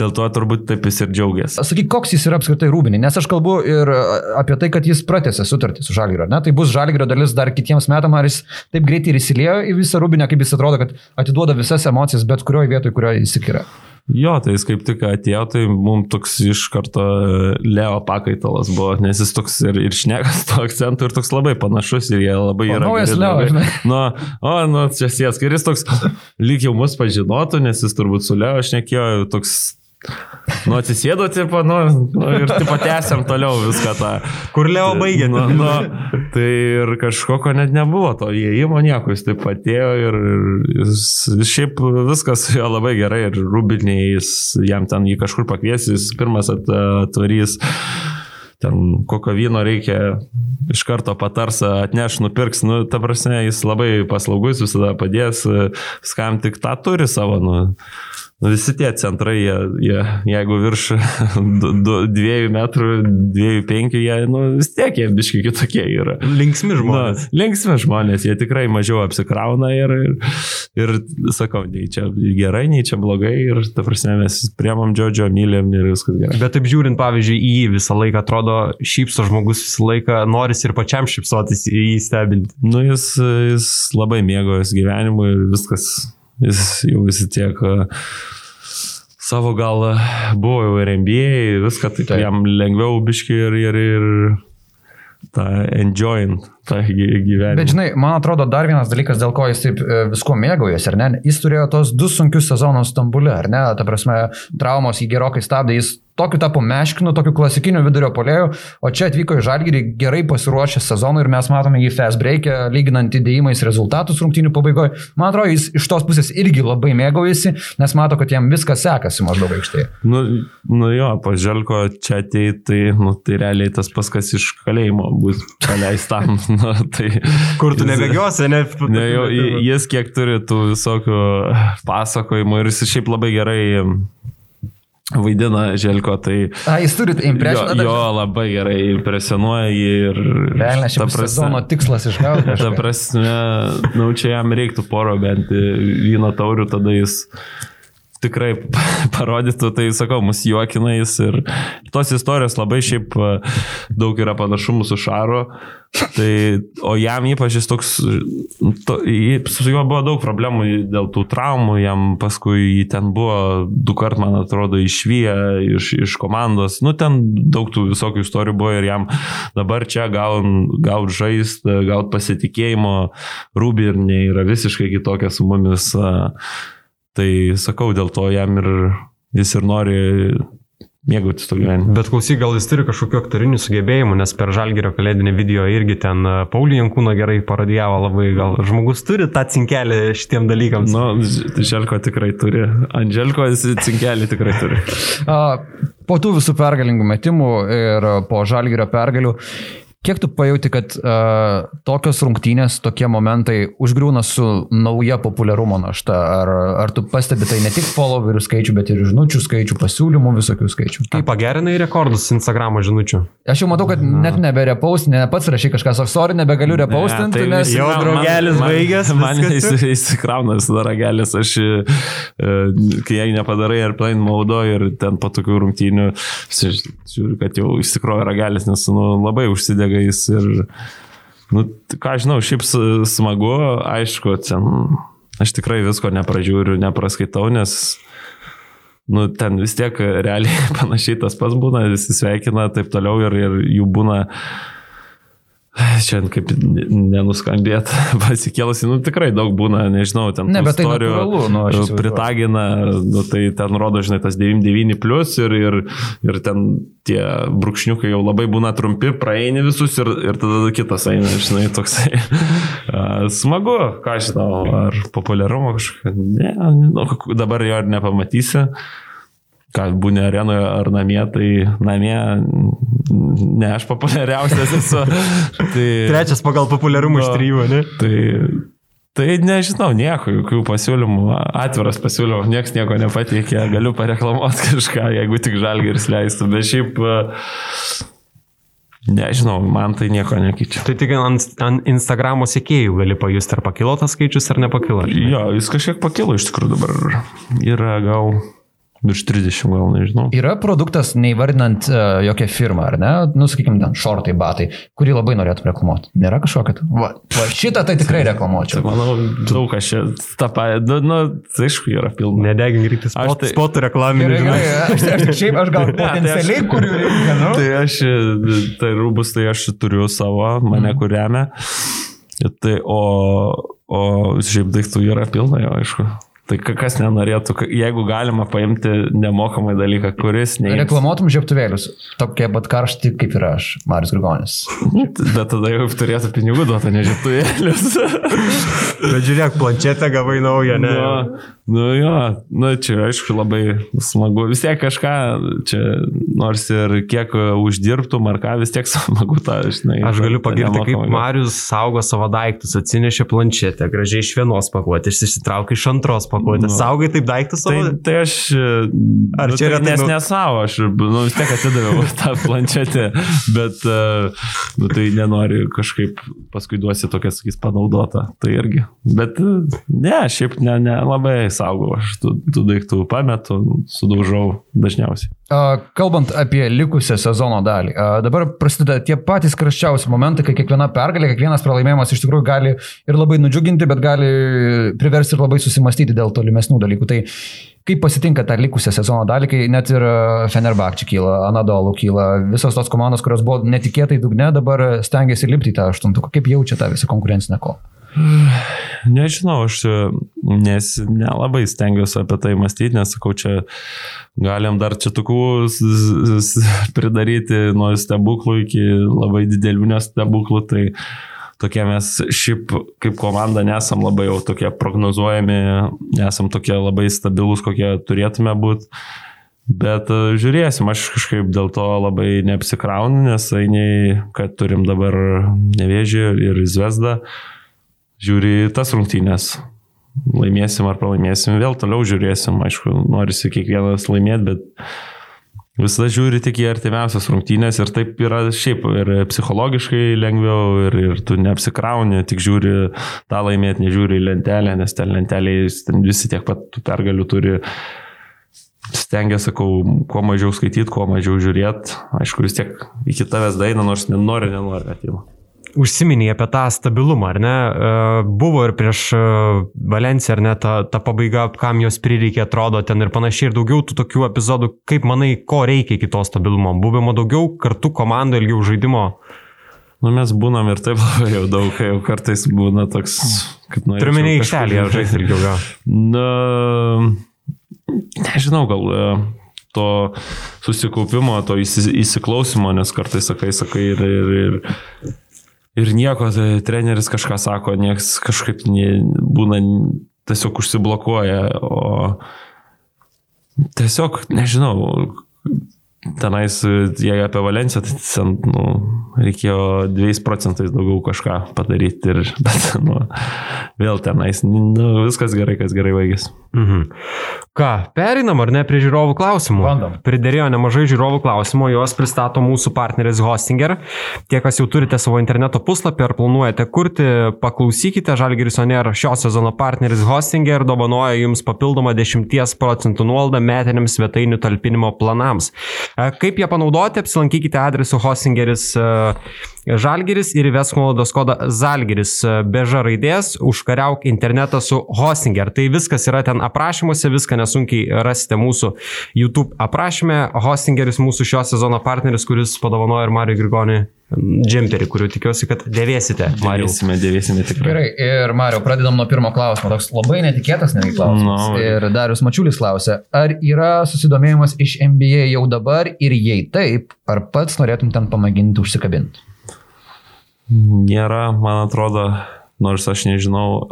dėl to turbūt taip jis ir džiaugiasi. Sakyk, koks jis yra apskritai rūbinė, nes aš kalbu ir apie tai, kad jis pratęsė sutartį su Žalgirio, ne? Tai bus Žalgirio dalis dar kitiems metams, ar jis taip greitai ir įsiliejo į visą rūbinę, kaip jis atrodo, kad atiduoda visas emocijas bet kurioje vietoje, kurioje įsikiria. Jo, tai jis kaip tik atėjo, tai mums toks iš karto e, Leo pakaitalas buvo, nes jis toks ir, ir šnekas to akcentų ir toks labai panašus ir jie labai O, yra. naujas Leo, žinai. Nu, o, nu, čia sės, ir jis toks lyg jau mus pažinotų, nes jis turbūt su Leo šnekėjo, toks Nu, atsisėdo, tipo, nu, nu, ir tipo tęsiam toliau viską tą. Kur Leo baigė? Nu, nu, tai ir kažkokio net nebuvo to įėjimo nieko, jis taip atėjo ir jis šiaip viskas juo labai gerai ir rūbiniai, jis jam ten jį kažkur pakvies, jis pirmas at, atvarys. Ten kokio vyno reikia, iš karto patars, atneš, nupirks, nu, ta prasme, jis labai paslaugus, visada padės, skam tik tą turi savo, Nu, visi tie centrai, jie, jie, jeigu virš 2 metrų, 2,5, jie nu, vis tiek jie biški kitokie yra. Linksmi žmonės. Na, linksmi žmonės, jie tikrai mažiau apsikrauna ir, ir, ir sakau, nei čia gerai, nei čia blogai ir ta prasme mes priemam džodžio, mylim ir viskas gerai. Bet taip žiūrint, pavyzdžiui, į jį visą laiką atrodo šypso žmogus visą laiką, noris ir pačiam šypsotis į jį stebinti. Nu, jis, jis labai mėgojasi gyvenimu ir viskas, jis jau visi tiek uh, savo gal buvo jau ir NBA, viską taip. jam lengviau biški ir, ir, ir tą enjoying tą gy- gyvenimą. Bet žinai, man atrodo dar vienas dalykas, dėl ko jis taip e, visko mėgaujasi, ar ne? Jis turėjo tos du sunkius sezonus Stambule, ar ne? Ta prasme, traumos jį gerokai stabdė, jis tokiu tapo meškinu, tokiu klasikiniu vidurio polėjų, o čia atvyko į Žalgirį gerai pasiruošęs sezonui ir mes matome jį fast break'e, lyginant įdėjimais rezultatus rungtynių pabaigoje. Man atrodo, jis iš tos pusės irgi labai mėgaujasi, nes mato, kad jam viskas sekasi maždaug aikštėje. Nu, nu jo, pažvelko čia ateit, tai, nu, tai realiai tas paskas iš kalėjimo bus paleistam. nu, tai, Kur tu nebegiosi, ne? Ne, jau, jis kiek turi tų visokių pasakojimų ir jis šiaip labai gerai vaidina Želko, tai A, jis turi jo, impresioną. jo labai gerai impresionuoja jį ir... Velnė, šiaip sezono tikslas išgauti. Ta prasme, nu, čia jam reiktų poro bent vyno taurių, tada jis tikrai parodytų, tai sakau, mus juokina jis ir tos istorijos labai šiaip e, daug yra panašumų su Šaru, tai, o jam ypač jis toks, to, su juo buvo daug problemų dėl tų traumų, jam paskui jį ten buvo du kart, man atrodo, išvyję iš, iš komandos, nu ten daug tų visokių istorijų buvo ir jam dabar čia gaut, gaut žaist, gaut pasitikėjimo, rūbirniai yra visiškai kitokia su mumis. a, Tai sakau, dėl to jam ir jis ir nori mėgautis to gyvenimu. Bet klausyk, gal jis turi kažkokiu aktoriniu sugebėjimu, nes per Žalgerio kalėdinį video irgi ten e, Paulį Jankūną gerai parodijavo labai, gal žmogus turi tą cinkelį šitiem dalykams. Nu, Želko tikrai turi. Andželko jis cinkelį tikrai turi. A, Po tų visų pergalingų metimų ir po žalgyrio pergalių, kiek tu pajauti, kad uh, tokios rungtynės, tokie momentai užgriūna su nauja populiarumo našta? Ar, ar tu pastebi tai ne tik followerių skaičių, bet ir žinučių skaičių, pasiūlymų visokių skaičių? Kaip pagerinai rekordus Instagramo žinučių? Aš jau matau, kad net neberepaust, ne pats rašy kažką, sorry, nebegaliu repaustinti, Ne, tai nes... Jau man- draugelis man- baigęs, Man viskas jis, įsikrauna visada ragelis, aš, e, kai jei nepadarai airplane maudo ir ten po tokių rungtynių, žiūriu, kad jau įsikroja ragelis, nes nu, labai užsidega jis ir, nu, ką žinau, šiaip smagu, aišku, ten, aš tikrai visko nepražiūriu, nepraskaitau, nes nu, ten vis tiek realiai panašiai tas pats būna, visi sveikina taip toliau ir, ir jų būna Čia kaip nenuskambėt pasikėlusi, nu tikrai daug būna, nežinau, ten Ne, bet tai istorijų natūralu, nu, pritagina, nu, tai ten rodo, žinai, tas 99 plus ir, ir, ir ten tie brūkšniukai jau labai būna trumpi, praeini visus ir, ir tada kitas eina, žinai, toksai. Smagu, ką žinau, ar populiarumo kažkokio, ne, nu, dabar jo ir nepamatysi. Ką būni arenoje ar namie, tai namie ne aš populiariausias esu. tai, Trečias pagal populiarumą iš trijų, ne? Tai, tai nežinau, nieko, jokių pasiūlymų, atviras pasiūlymų, niekas nieko nepateikė, galiu pareklamuoti kažką, jeigu tik žalgeris leistų, bet šiaip Nežinau, man tai nieko nekeičia. Tai tik ant, ant Instagramo sekėjų gali pajusti, ar pakilo tas skaičius, ar nepakilo. Jo, jis kažkiek pakilo iš tikrųjų dabar. Yra gal virš 30, gal nežinau. Yra produktas, neįvardinant uh, jokią firmą, ar ne? Nu, sakykime, ten šortai, batai, kurį labai norėtum reklamuoti. Nėra kažkokio. Va, va, šitą tai tikrai Tai reklamuočiau. manau, daug kas čia tą patį, nu, nu, tai aišku, yra pilna. Nedegink spot, Aš tai- spotų reklaminį, aš, aš, šiaip aš gal tai aš- potencialiai, kurių reikia, nu. Tai aš, tai rūbus, tai aš turiu savo, mane kur remia. Tai, o, o šiaip daiktų yra pilna, jo, aišku. Tai ka- kas nenorėtų, jeigu galima paimti nemokamai dalyką, kuris ne... Reklamuotum žiaptuvėlius, tokie pat karšti kaip ir aš, Marius Grigonis. Bet tada jau turėtų pinigų duoti, nežinutuvėlius. Bet žiūrėk, planšetę gavai naują, ne? Nu, nu jo, nu čia aišku labai smagu. Vis tiek kažką, čia nors ir kiek uždirbtum ar ką, vis tiek smagu tą, žinai. Aš galiu pagirti, kaip. Marius saugo savo daiktus, atsinešė planšetę, gražiai iš vienos pakuotės, išsitraukė iš antros pakuotės. Nu. Saugai taip daiktus Tai, savo? tai aš... Ar nu, čia tai retai Nes nu- ne savo, aš nu, vis tiek atidaviau tą planšetę, bet uh, nu, tai nenori kažkaip paskui duosi tokia, sakys, panaudota. Tai irgi. Bet uh, ne, šiaip ne, ne labai saugau, aš tų, tų daiktų pametu, sudaužau dažniausiai. Kalbant apie likusią sezono dalį, dabar prasideda tie patys kraščiausi momentai, kai kiekviena pergalė, kiekvienas pralaimėjimas iš tikrųjų gali ir labai nudžiuginti, bet gali priversti ir labai susimastyti dėl tolimesnių dalykų. Tai kaip pasitinka tą likusią sezono dalį, kai net ir Fenerbakčiai kyla, Anadolu kyla, visos tos komandos, kurios buvo netikėtai dugne, dabar stengiasi lipti į tą aštuntuką. Kaip jaučia tą visą konkurencinę kovą? Nežinau, aš e, nes nelabai stengiuosi apie tai mąstyti, nes sakau, čia galim dar čia s- pridaryti nuo stebuklų iki labai didelių nestebuklų, tai tokie mes šiaip kaip komanda nesam labai jau tokie prognozuojami, nesam tokie labai stabilus, kokie turėtume būti. Bet e, žiūrėsim, aš kažkaip dėl to labai neapsikraunu, nes eini, kad turim dabar nevėžį ir zvezdą žiūri tas rungtynės. Laimėsim ar pralaimėsim, vėl toliau žiūrėsim. Aišku, norisi kiekvienas laimėti, bet visada žiūri tik į artimiausias rungtynės ir taip yra šiaip ir psichologiškai lengviau ir, ir tu neapsikrauni, tik žiūri tą laimėti, nežiūri į lentelę, nes ten lentelėje visi tiek pat pergalių turi. Stengia, sakau, kuo mažiau skaityti, kuo mažiau žiūrėti. Aišku, vis tiek iki tavęs daina, nors nenori, nenori ateina. Užsiminiai apie tą stabilumą, ar ne? E, Buvo ir prieš e, Valenciją, ar ne, ta, ta pabaiga, kam jos prireikė, atrodo ten ir panašiai, ir daugiau tų tokių epizodų, kaip manai, ko reikia iki to stabilumo? Buvimo daugiau kartu komandų, ilgiau žaidimo. Nu, mes būnam ir taip labai jau daug, kai jau kartais būna toks, kad norėčiau Turiuomenį kažkur- aikštelėje žaisti ilgiau. Jo. Na, nežinau, gal e, to susikaupimo, to įsi- įsiklausimo, nes kartais sakai, sakai ir, ir, ir, ir nieko, tai treneris kažką sako, nieks kažkaip ne, būna tiesiog užsiblokuoja, o tiesiog, nežinau, tenais, jei apie Valenciją, tai ten, nu, reikėjo 2 procentais daugiau kažką padaryti ir, bet, nu, vėl tenais, nu, viskas gerai, kas gerai baigėsi. Mhm. Ką, perinam ar ne prie žiūrovų klausimų? Bandom. Pridėrėjo nemažai žiūrovų klausimų, juos pristato mūsų partneris Hostinger. Tie, kas jau turite savo interneto puslapį ar planuojate kurti, paklausykite, Žalgiris Oner šio sezono partneris Hostinger dovanoja jums papildomą 10 procentų nuolaidą metiniams svetainių talpinimo planams. Kaip ją panaudoti, apsilankykite adresu Hostingeris Žalgiris ir įvesk nuolaidos kodą Žalgiris e, be Ž raidės, užkariauk internetą su Hostinger. Tai viskas yra ten aprašymuose, viską nesunkiai rasite mūsų YouTube aprašyme. Hostingeris mūsų šio sezono partneris, kuris padovanojo ir Mario Grigoni džemperį, kuriuo tikiuosi, kad dėvėsite. Mario. Dėvėsime, dėvėsime tikrai. Gerai, ir Mario, pradedam nuo pirmo klausimo. Toks labai netikėtas netgi klausimas. Nu. Ir Darius Mačiulis klausia, ar yra susidomėjimas iš NBA jau dabar ir jei taip, ar pats norėtum ten pamėginti užsikabinti? Nėra, man atrodo, nors aš nežinau,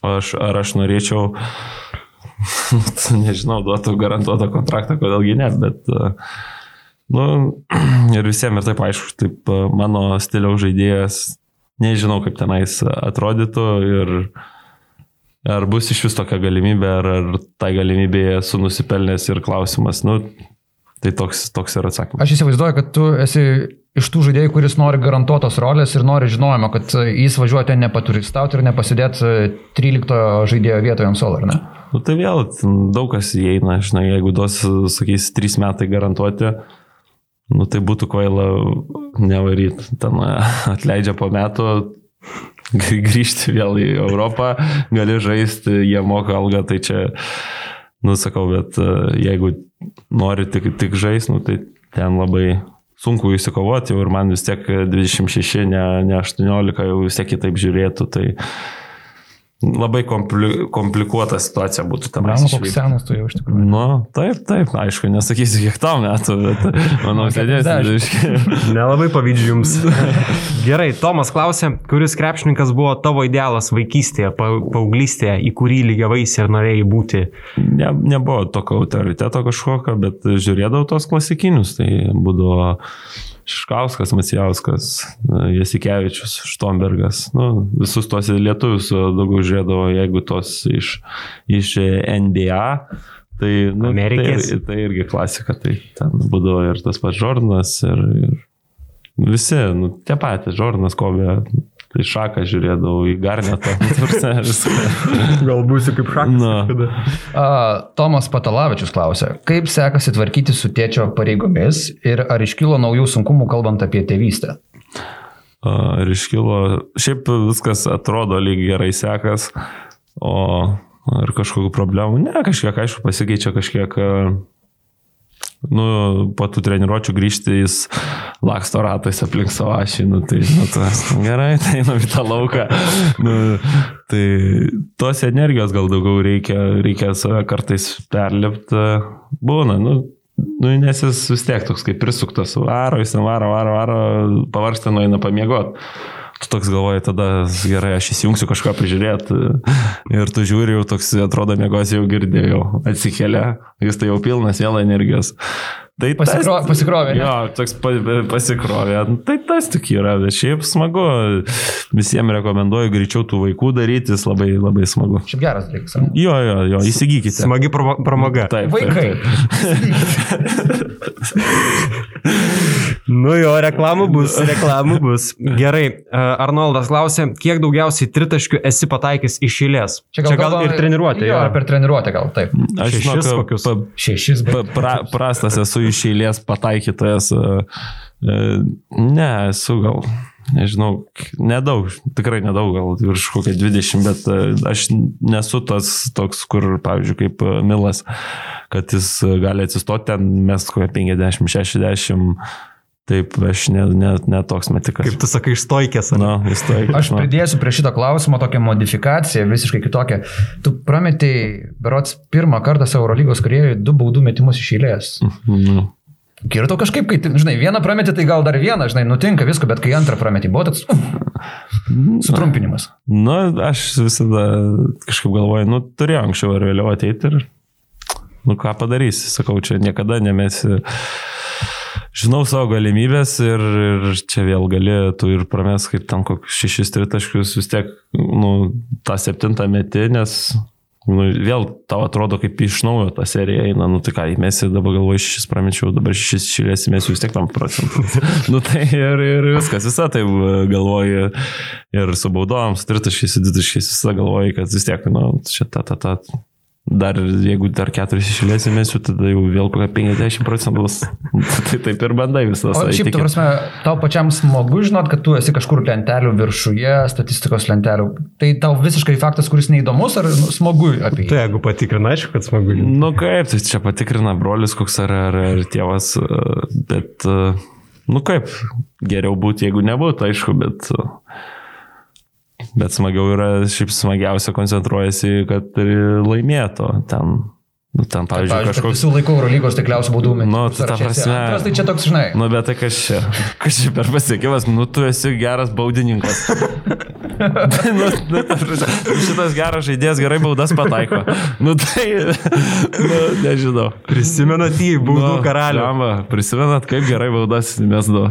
aš, ar aš norėčiau, nežinau, duotų garantuotą kontraktą, kodėlgi ne, bet, nu, ir visiems ir taip aišku, taip mano stiliaus žaidėjas, nežinau, kaip tenais atrodytų ir ar bus iš vis tokia galimybė, ar, ar tai galimybė esu nusipelnęs ir klausimas, nu, tai toks, toks ir atsakymas. Aš įsivaizduoju, kad tu esi iš tų žaidėjų, kuris nori garantuotos rolės ir nori žinojimo, kad jis važiuoja ten nepaturistauti ir nepasidėti 13 žaidėjo vietoje ant solo, ar ne? Nu, tai vėl daug kas įeina, žinai, jeigu duos, sakys, 3 metai garantuoti, nu, tai būtų kvaila nevaryti. Ten atleidžia po metų, grįžti vėl į Europą, gali žaisti, jie moka algą, tai čia, nu sakau, bet e, jeigu nori tik, tik žaisti, nu, tai ten labai sunku įsikovoti ir man vis tiek 26, ne, ne 18 jau vis tiek kitaip žiūrėtų, tai labai kompli, komplikuota situacija būtų tam. Mano koks senas tu jau iš tikrųjų. Nu, taip, taip, aišku, nesakysiu, kiek tau metų, bet manau, sėdėsi. Nelabai pavydžiu jums. Gerai, Tomas klausė, kuris krepšininkas buvo tavo idealas vaikystėje, pa, paauglystėje, į kurį lygiavaisi ir norėjai būti? Ne, nebuvo tokio autoriteto kažkokio, bet žiūrėdavau tos klasikinius, tai būdavo Šiškauskas, Macijauskas, Jasikevičius, Štombergas, nu, visus tos lietuvius daugiau žiūrėdavo, jeigu tos iš, iš NBA, tai, nu, Amerikės. tai, tai irgi klasika, tai ten būdavo ir tas pats Žordanas, ir, ir visi, nu, tie patys, Žordanas, Kobė, Tai šaką žiūrėdavau į garnetą. Gal būsiu kaip šakas. Nu. Uh, Tomas Patalavičius klausė, kaip sekasi tvarkyti su tėčio pareigomis ir ar iškilo naujų sunkumų kalbant apie tėvystę? Ir iškilo, šiaip viskas atrodo lyg gerai sekas, o ar kažkokių problemų, ne, kažkiek, aišku, pasikeičia kažkiek nu, po tų treniruočių grįžti jis laksto ratais aplink savo ašį, nu, tai, nu, tas, gerai, tai einam į tą lauką. Nu, tai tos energijos gal daugiau reikia, reikia save kartais perlipti, būna, nu, Nu, nes jis vis tiek toks kaip prisuktas, varo, jis varo, varo, varo, pavarsta, nueina pamiegoti. Tu toks galvoji, tada gerai, aš įsijungsiu kažką prižiūrėti. Ir tu žiūri, jau toks atrodo, mėgos jau girdėjau, atsikėlė, jis tai jau pilnas vėl energijos. Tai Pasikro, tas, pasikrovė. Ne? Jo, toks pa, pasikrovė. Tai tas tik yra, bet šiaip smagu. Visiems rekomenduoju greičiau tų vaikų daryti, jis labai, labai smagu. Šiaip geras dalykas. Jo, jo, jo, įsigykite. Smagi pramoga. Taip, Vaikai. Nu jo, reklamų bus, reklamų bus. Gerai, e, Arnoldas klausė, kiek daugiausiai tritaškių esi pataikęs iš eilės? Čia gal, kalbam- ir treniruotė, jo. jo. ar per treniruotę gal taip. Aš Šešis žinau, kokius? pa, Šešis, bet... pa, pra, prastas esu iš eilės pataikytojas. e, e, Ne, esu gal, nežinau, nedaug, tikrai nedaug, gal virš kokią 20, bet e, aš nesu tas toks, kur, pavyzdžiui, kaip Milas, kad jis gali atsistoti ten, mes kokią 50-60. Taip, aš ne, ne, ne toks metikas. Kaip tu sakai, iš stoikės. Na, vis tai. Aš pridėsiu prie šito klausimo tokią modifikaciją, visiškai kitokią. Tu prametėjai, berots, pirmą kartą savo Eurolygos karjeroje du baudų metimus iš eilės. Nu, Ir tau kažkaip, kai, žinai, vieną prametį, tai gal dar vieną, žinai, nutinka visko, bet kai antrą prametį, buvo toks sutrumpinimas. nu, aš visada kažkaip galvoju, nu, turėjau anksčiau ar vėliau ateiti ir, nu, ką padarysi, sakau, čia niekada nemesi. Žinau savo galimybės ir, ir čia vėl gali tu ir prames kaip tam kokius šešis tritaškius vis tiek, nu, tą septintą metį, nes Nu, vėl tau atrodo, kaip iš naujo ta serija eina, nu tai ką, įmesi dabar galvoju, šešis pramečiau, dabar šešis šilės įmesiu vis tiek tam procentų. nu tai ir, ir viskas, visą tai galvoju ir su baudom, su tritaškiais, su dvitaškiais, visą galvoju, kad vis tiek, nu, čia ta, ta, ta. Dar jeigu dar keturis išėlės įmesiu, tada jau vėl kokia 50 procentų bus. tai taip ir bandai visas. O šiaip, tu prasme, tau pačiam smagu žinot, kad tu esi kažkur lentelių viršuje, statistikos lentelių. Tai tau visiškai faktas, kuris neįdomus, ar nu, smagu apie jį? Tai jeigu patikrina, aišku, kad smagu. Nu kaip, tai čia patikrina brolis koks ar, ar, ar tėvas, bet, nu kaip, geriau būti, jeigu nebūtų, aišku, bet, e, bet smagiau yra, šiaip smagiausia koncentruojasi, kad ir laimėtų ten. Nu, ten, pavyzdžiui, Pavyzdžiui, kažkoks... visų laikų Eurolygos tikriausiai baudų metimų. Nu, tai ta sąraše esi prasme- Antras, tai čia toks, žinai. Nu, bet tai kas čia? Kas čia per pasiekimas? Nu, tu esi geras baudininkas. nu, nu, šitas geras žaidėjas gerai baudas pataiko. Nu, tai, nu, nežinau. Prisimenat jį, baudų Nu, karalių. blemba, Prisimenat, kaip gerai baudas mes du.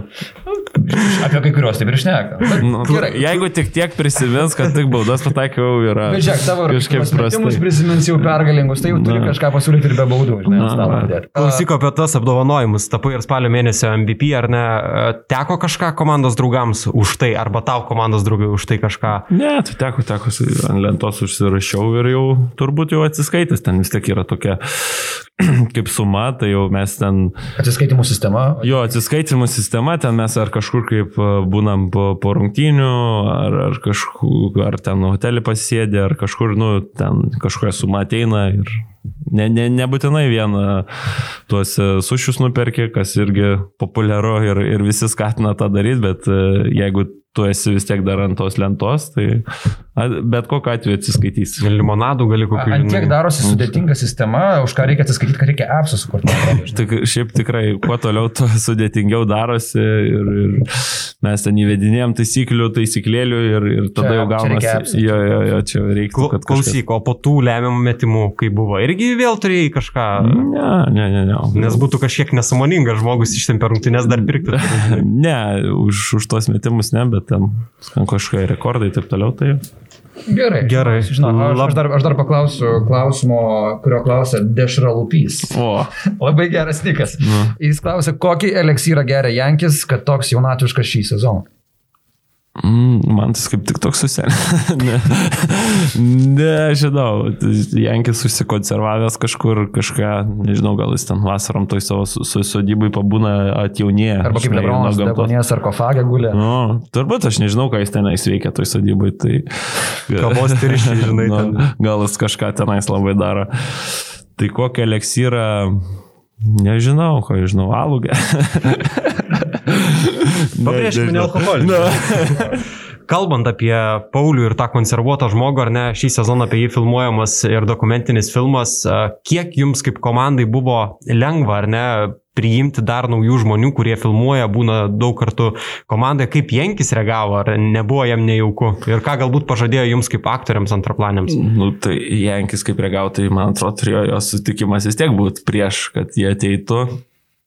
Apie kai kuriuos taip ir šneka. Nu, gerai. jeigu tik tiek prisimins, kad tik baudas pataikiau, yra Bet žiūrėk, tavo kažkaip prastai. prisimins jau pergalingus, tai jau turi Na. kažką pasiūlyti ir be baudų. Klausyk apie tas apdovanojimus, tapai ir spalio mėnesio MVP, ar ne? Teko kažką komandos draugams už tai, arba tau komandos draugai už tai kažką? Ne, tai teko, teko, ant lentos užsirašiau ir jau turbūt jau atsiskaitęs, ten vis tiek yra tokia kaip suma, tai jau mes ten, Atsiskaitimų sistema. jo atsiskaitimų sistema, ten mes ar kažkur kaip e, būnam po, po rungtynių, ar, ar kažkur, ar ten hotelį pasėdė, ar kažkur, nu, ten kažkokia suma ateina ir ne, ne, nebūtinai vieną tuos e, sušius nuperki, kas irgi populiaru ir, ir visi skatina tą daryti, bet e, jeigu tu esi vis tiek dar ant tos lentos, tai a, bet kokiu atveju atsiskaitys. Limonadų gali kokių. Ant tiek žinai. darosi sudėtinga sistema, už ką reikia atsiskaityti, kad reikia appsą sukurti. Tik, šiaip tikrai, kuo toliau, tuo sudėtingiau darosi ir, ir mes ten įvedinėjom taisyklių, taisyklėlių ir, ir tada Čia- jau čia reikia gaunasi. apsų. Jo, jo, jo, čia reiktų, Klau- kad kažkas... Klausyk, o po tų lemiamų metimų, kai buvo, irgi vėl turėjai kažką. Ne, ne, ne, ne. Nes būtų kažkiek nesąmoningas žmogus ištempė rungtynės dar pirkti. Ne, už, už tos metimus ne, bet ten kažkokie rekordai ir taip toliau. Tai... Gerai. Gerai. Žinau, aš, aš, dar, aš dar paklausiu klausimo, kurio klausia Dešralupys. O, Labai geras nikas. Nu. Jis klausia, kokį eliksyrą geria Jankis, kad toks jaunatviškas šį sezoną. Mm, man tas kaip tik toks susenė. ne, nežinau, Jankis užsikonservavęs kažkur, kažką, nežinau, gal jis ten vasarom toj savo sodybai pabūna atjaunėję. Arba kaip Lebronas. Degonės sarkofagė gulė. Nu, turbūt aš nežinau, ką jis tenais veikia toj sodybai, tai... Kavos tirščiai, žinai, Nu, ten. Gal jis kažką tenais labai daro. Tai kokią eliksyrą, nežinau, ko žinau, alugę. Pabrėžkime, ne alkoholį. Kalbant apie Paulių ir tą konservuotą žmogų, ar ne, šį sezoną apie jį filmuojamas ir dokumentinis filmas, kiek jums kaip komandai buvo lengva, ar ne, priimti dar naujų žmonių, kurie filmuoja, būna daug kartų komandoje, kaip Jenkis reagavo, ar nebuvo jam nejauku ir ką galbūt pažadėjo jums kaip aktoriams antraplanėms. Nu, tai Jankis kaip reagavo, tai man atrodo, turėjo jo sutikimas vis tiek būti prieš, kad jie ateitų.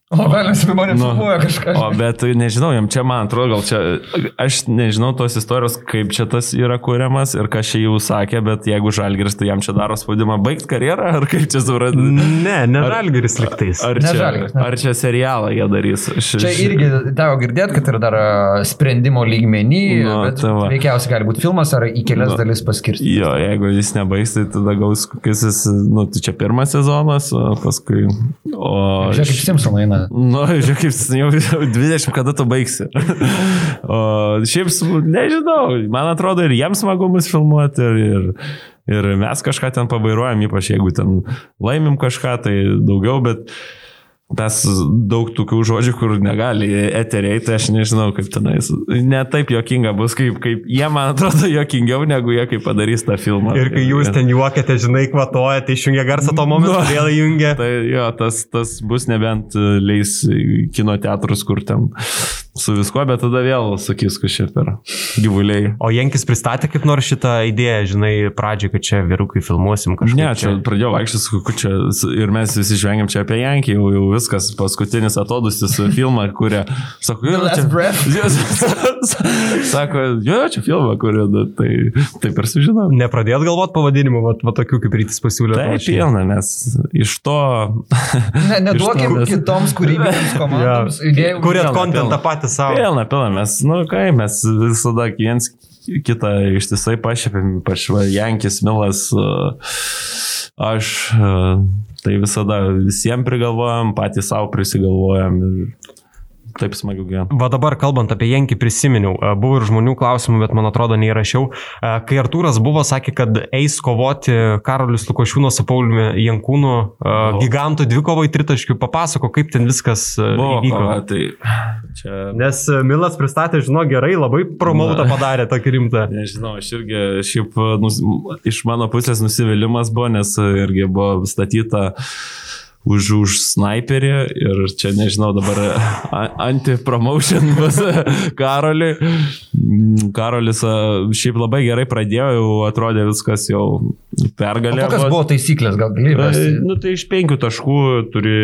O, velnės apie mane Nu, filmuoja kažką. O, bet nežinau, jam čia, man atrodo, gal čia, aš nežinau tos istorijos, kaip čia tas yra kuriamas ir ką šį jau sakė, bet jeigu Žalgiris, tai jam čia daro spaudimą baigti karjerą, ar kaip čia suprasti? Ne, ne Žalgeris liktais. Ar Ne čia, Žalgiris, ne. ar čia serialą jie darys? Aš, Čia irgi teko girdėti, kad yra dar sprendimo lygmenį, Nu, bet tai va. veikiausiai gali būti filmas ar į kelias Nu. dalis paskirsti. Jo, jeigu jis nebaigs, tai tada gaus kokius, jis, nu, tai čia pirmas sezonas, o paskui... O, Žiūrėk, kaip Simpsonai eina. Nu, žiūrėk, jau jau 20, kada tu baigsi. O šiaip, nežinau, man atrodo ir jiems smagu mus filmuoti ir, ir, ir mes kažką ten pabairuojam, ypač jeigu ten laimim kažką, tai daugiau, bet mes daug tokių žodžių, kur negali eteriai, tai aš nežinau, kaip tenais. Ne taip jokinga bus, kaip, kaip jie, man atrodo, jokingiau, negu jie kaip padarys tą filmą. Ir kai jūs ten juokiate, žinai, kvatojate, išjungia garsą to momentu, Nu. vėl įjungia. Tai jo, tas, tas bus nebent leis kino teatrus, kur ten su viskuo, bet tada vėl sakys, kad čia per gyvuliai. O Jenkis pristatė kaip nors šitą idėją, žinai, pradžioj, kad čia vyrukai filmuosim kažką. Ne, čia pradėjau vaikščioti su kuku čia s- ir mes visi žvengiam čia apie Jankį, jau, jau viskas, paskutinis atodusis filmą, kurie, sako, jo, čia, sako, jo, čia filmą, kurie, nu, tai taip ir sužinom. Nepradėjot galvoti pavadinimų, va, va tokių kaip rytis pasiūlė. Taip, pilna, mes iš to... Ne, neduokim Iš to kitoms kūrybinėms komandoms idėjų. Kuriat kontentą pilna. Patys savo. Pilna, pilna, mes, nu, kai mes visada viens kitą ištisai pašiepėm, ypač va, Jankis, Milas, uh, aš, uh, tai visada visiems prigalvojam, patys savo prisigalvojam ir taip smagiau gyventi. Va dabar kalbant apie Jenkį prisiminiau, e, buvo ir žmonių klausimų, bet man atrodo neįrašiau. E, Kai Artūras buvo, sakė, kad eis kovoti Karolis Lukošiūno su Pauliumi Jankūnu e, gigantų dvikovai tritaškių. Papasako, kaip ten viskas Buvo, įvyko. kova, tai čia Nes Milas pristatė, žinau, gerai, labai promautą padarė tokį rimtą. Nežinau, aš irgi šiaip nus, iš mano pusės nusivylimas buvo, nes irgi buvo statyta už, už sniperį ir čia nežinau dabar a- anti-promotion bus Karoliui. Karolis a, šiaip labai gerai pradėjo, jau atrodė viskas jau O pergalė. kokios vos. buvo taisyklės, gal gali rasti? Nu, tai iš penkių taškų turi,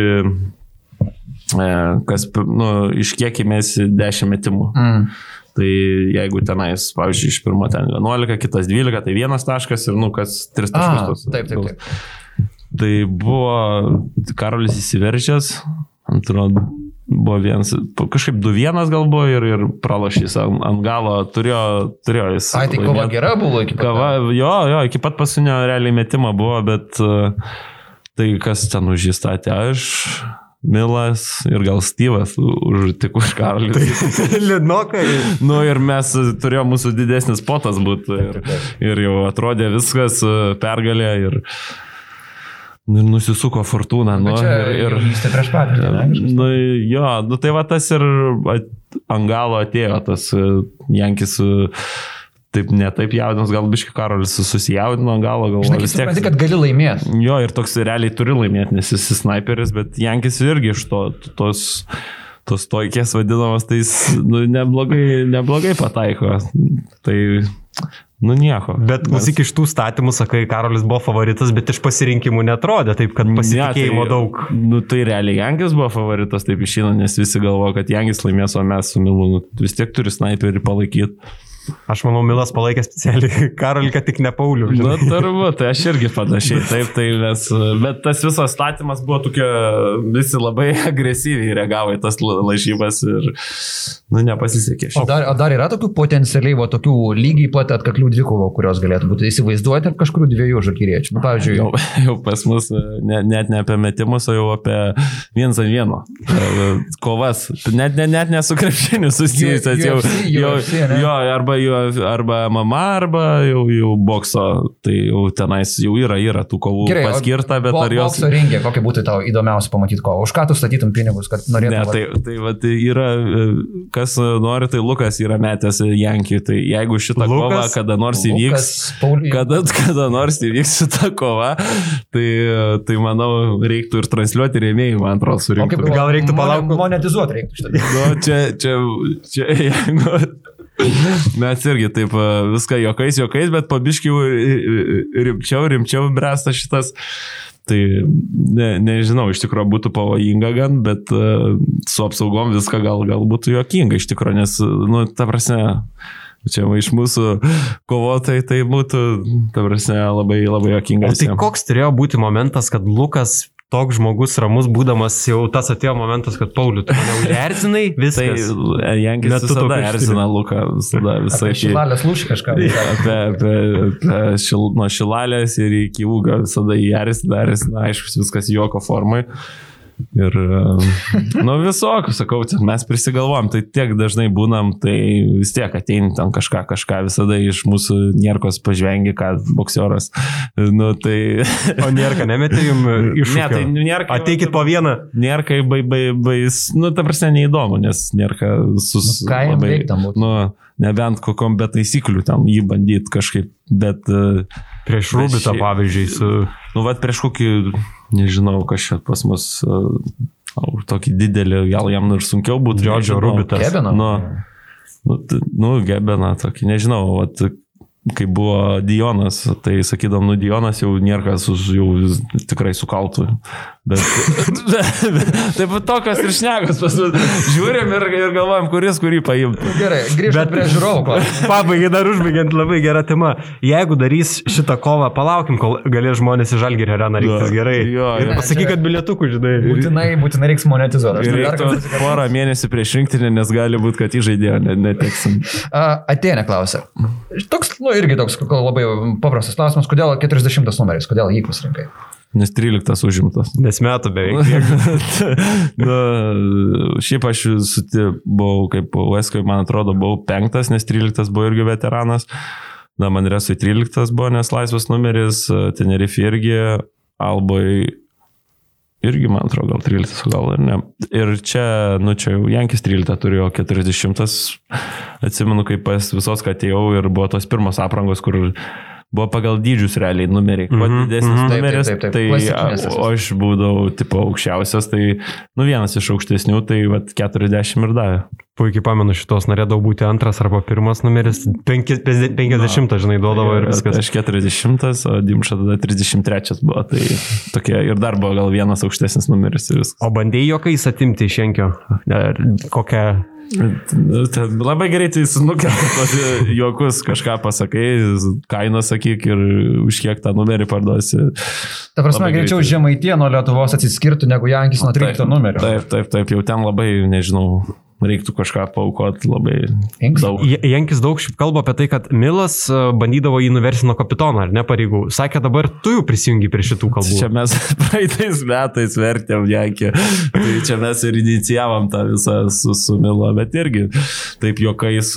e, kas, nu, iš kiek įmėsi 10 metimų. Mm. Tai jeigu tenais, pavyzdžiui, iš pirmo ten 11, kitas 12, tai vienas taškas ir, nu, kas 3 A, taškus. tos- taip, taip, taip. Tai buvo Karolis įsiveržęs, atrodo, buvo vienas, kažkaip 2-1 gal buvo ir, ir pralašys ant, ant galo, turėjo, turėjo jis. Ai, tai kova gera buvo iki pat Kava, jo, jo, iki pat paskutinio realiai metimo buvo, bet uh, tai kas ten už jį statė, aš, Milas ir gal Styvas už, tik už Karolį. Liūdnokai. Nu ir mes turėjome mūsų didesnis potas būti ir, ir jau atrodė viskas e, pergalė ir nusisuko fortūna. Nu, čia ir, ir, prieš patirtį, nu, jo, nu tai va tas ir at- ant galo atėjo tas e, Jankis. e, Taip, ne taip jaudinas, gal biški Karolis susijaudino galo, gal Žinai, kai supranti, kad gali laimėti. Jo, ir toks realiai turi laimėti, nes jis sniperis, bet Jankis irgi iš to, tos, tos toikės vadinamas, tai jis nu, neblogai, neblogai pataiko. Tai, nu nieko. Bet klausyk iš tų statymų, sakai, Karolis buvo favoritas, bet iš pasirinkimų netrodė taip, kad pasitikėjimo Ne, tai, daug. Nu, tai realiai Jankis buvo favoritas, taip išėjo, nes visi galvoja, kad Jankis laimės, o mes su Milūnu vis tiek turi sniperį palaikyti. Aš manau, Milas palaikė specialiai Karolį, kad tik ne Paulių. Na, žinai. turbūt, tai aš irgi panašiai, taip, tai mes, bet tas visas statymas buvo tokia, visi labai agresyviai reagavo į tas la- lažybas ir, nu, nepasisekė. O dar, o dar yra tokių potencialiai, va, tokių lygiai pat atkaklių dvikovų, kurios galėtų būti. Įsivaizduojate kažkurių dviejų žalgyriečių. Nu, pavyzdžiui, Jau, jau pas mus ne, net ne apie metimus, o jau apie viens ant vieno. E, Kovas. Net, net, net nesu krepšiniu susijusias. Jau, jau, UFC, ne? jo, arba, jo, arba MMA, arba jau, jau bokso. Tai jau tenais jau yra, yra tų kovų Gerai, paskirta, bet bo- ar jos... Bokso ringė, kokia būtų tau įdomiausia pamatyti ko? Už ką tu statytum pinigus, kad Ne, norėtum? tai, tai vat, yra, kas nori, tai Lukas yra metęs Jankį. Tai jeigu šitą kovą Lukas? kada nors įvyks, Pauliui. kada, kada nors įvyks šitą kovą, tai, tai manau, reiktų ir transliuoti rėmėjai, man atrodo, surinkti. Gal reiktų palauk- Monetizuoti reiktų šitą. Nu, čia, čia, čia, jeigu. Mes irgi taip e, viską jokais, jokais, bet pabiškiau rimčiau, rimčiau bręsta šitas. Tai ne, nežinau, iš tikrųjų būtų pavojinga gan, bet uh, su apsaugom viską gal, gal būtų jokinga iš tikrųjų, nes, nu, ta prasme, čia iš mūsų kovotojai tai būtų, ta prasme, labai, labai jokinga. O tai koks turėjo būti momentas, kad Lukas toks žmogus ramus būdamas, jau tas atėjo momentas, kad Pauliu, tu mane užerzinai, Tai viskas. Jankis Metu visada erzina Luką, visada visai. Šilalės lūšį kažką. apie, apie, apie šil, nuo šilalės ir iki ūgio visada jį erzina, erzina, aišku, viskas juoko formai. Ir, nu, visokių, sakau, mes prisigalvom, tai tiek dažnai būnam, tai vis tiek ateini ten kažką, kažką visada iš mūsų nierkos pažvengi, ką boksioras. Nu, tai... O nėra, nemetė jums iš... Ne, tai nėra. Ateikit po vieną. Kai bai, bai, bais, nu, ta prasme, neįdomu, nes nėra sus... Nu, ką jam reik tam būt? Nu, nebent kokiam be taisyklių tam jį bandyti kažkaip, bet... Uh, Prieš Rubitą, šiaip- pavyzdžiui, su... Nu, vad prieš kokį, nežinau, kas čia pas mus, uh, tokį didelį, gal jam ir sunkiau būtų. Džordžo nežinau. Rubitas. Kebino. Nu, nu, nu gebeną tokį, nežinau, vat, kai buvo Dionas, tai sakydam, nu Dionas jau nėra kas už jau tikrai sukaltų. Bet, taip pat tokios ir šnekos pas mus. Žiūrim ir, ir galvojam, kuris kurį paimtų. Gerai, grįžtant prie žiūrovų. Pabaigai dar užbaigiant labai gerą temą. Jeigu darys šitą kovą, palaukim, kol galės žmonės į Žalgirį areną rinktis gerai. jo, ir pasakyk, kad bilietukų, žinai. Būtinai, būtinai reiks monetizuoti. Ir reiktų porą mėnesių prieš rinktinę, nes gali būti, kad įžaidėjo ne, neteksim. Atenė klausia. Toks, nu, irgi toks labai paprastas klausimas, kodėl 40 numeris, kodėl jį pasirinkai? Nes 13 užimtas. Nes metų beveik. Na, šiaip aš suti, buvau, kaip Veskoje, man atrodo, buvau penktas, nes 13 buvo irgi veteranas. Na, man Resui 13 buvo, nes laisvas numeris, Tenerife irgi, Albai irgi, man atrodo, gal 13, gal ir ne. Ir čia, nu čia jau Jankis 13 turėjo 40, atsimenu, kaip pas visos, kad atėjau ir buvo tos pirmos aprangos, kur buvo pagal dydžius realiai numeriai. Kuo Mhm, didesnis mhm. Taip, numeris, taip, taip, taip. tai Klasikinės visos. o aš būdavau tipo aukščiausias, tai nu vienas iš aukštesnių, tai vat 40 ir davė. Puikiai pamenu šitos, norėdavau būti antras arba pirmas numeris. Penki- 50, žinai, duodavo ir viskas. Aš 40, o Dimša tada 33 buvo, tai tokie ir dar buvo gal vienas aukštesnis numeris ir viskas. O bandėjai juokais atimti iš Jenkio? Ar Kokią ten Labai greitai sunukerta tos juokus, kažką pasakai, kainą sakyk ir už kiek tą numerį parduosi. Ta prasme, Labai greičiau žemaitie nuo Lietuvos atsiskirtų negu Jankis nuo 13 numerio. Taip, taip, taip, jau ten labai, nežinau, reiktų kažką paukoti labai Inks? daug. Jankis daug šiaip kalba apie tai, kad Milas e, bandydavo jį nuversti nuo kapitono, ar ne pareigų. Sakė, dabar tu jau prisijungi prie šitų kalbų. Čia mes praeitais metais vertėm Jankį, tai čia mes ir inicijavom tą visą su, su Milo, bet irgi taip juokais,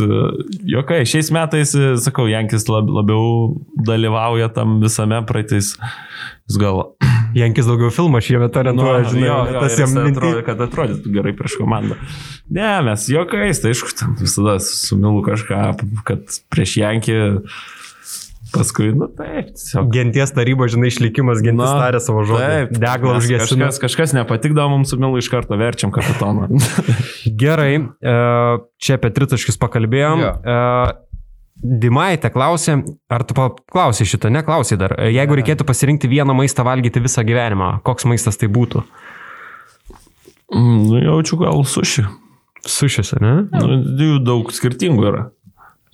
juokai. Šiais metais, sakau, Jankis lab, labiau dalyvauja tam visame praeitais. Jis gal... Jankis daugiau filmą šiemet orientuoja, Nu, žinai, jo, jo, tas jam jisai minti. atrodo, kad atrodytų gerai prieš komandą. Ne, mes juokais, tai aišku, ten visada su Milu kažką, kad prieš Jankį paskui, nu taip, tiesiog Genties taryba, žinai, išlikimas, gentis Na, tarė savo žodį. Deglą užgesino. Kažkas, kažkas nepatikdavo mums su Milu iš karto verčiam kapitoną. Gerai, e, čia apie tritaškius pakalbėjom. Jo. Dimaitė klausė, ar tu paklausai šitą, neklausai dar. Jeigu reikėtų pasirinkti vieną maistą valgyti visą gyvenimą, koks maistas tai būtų? Mm, nu, jaučiu gal suši. Sušiuose, ne? Nu, jų daug skirtingų yra.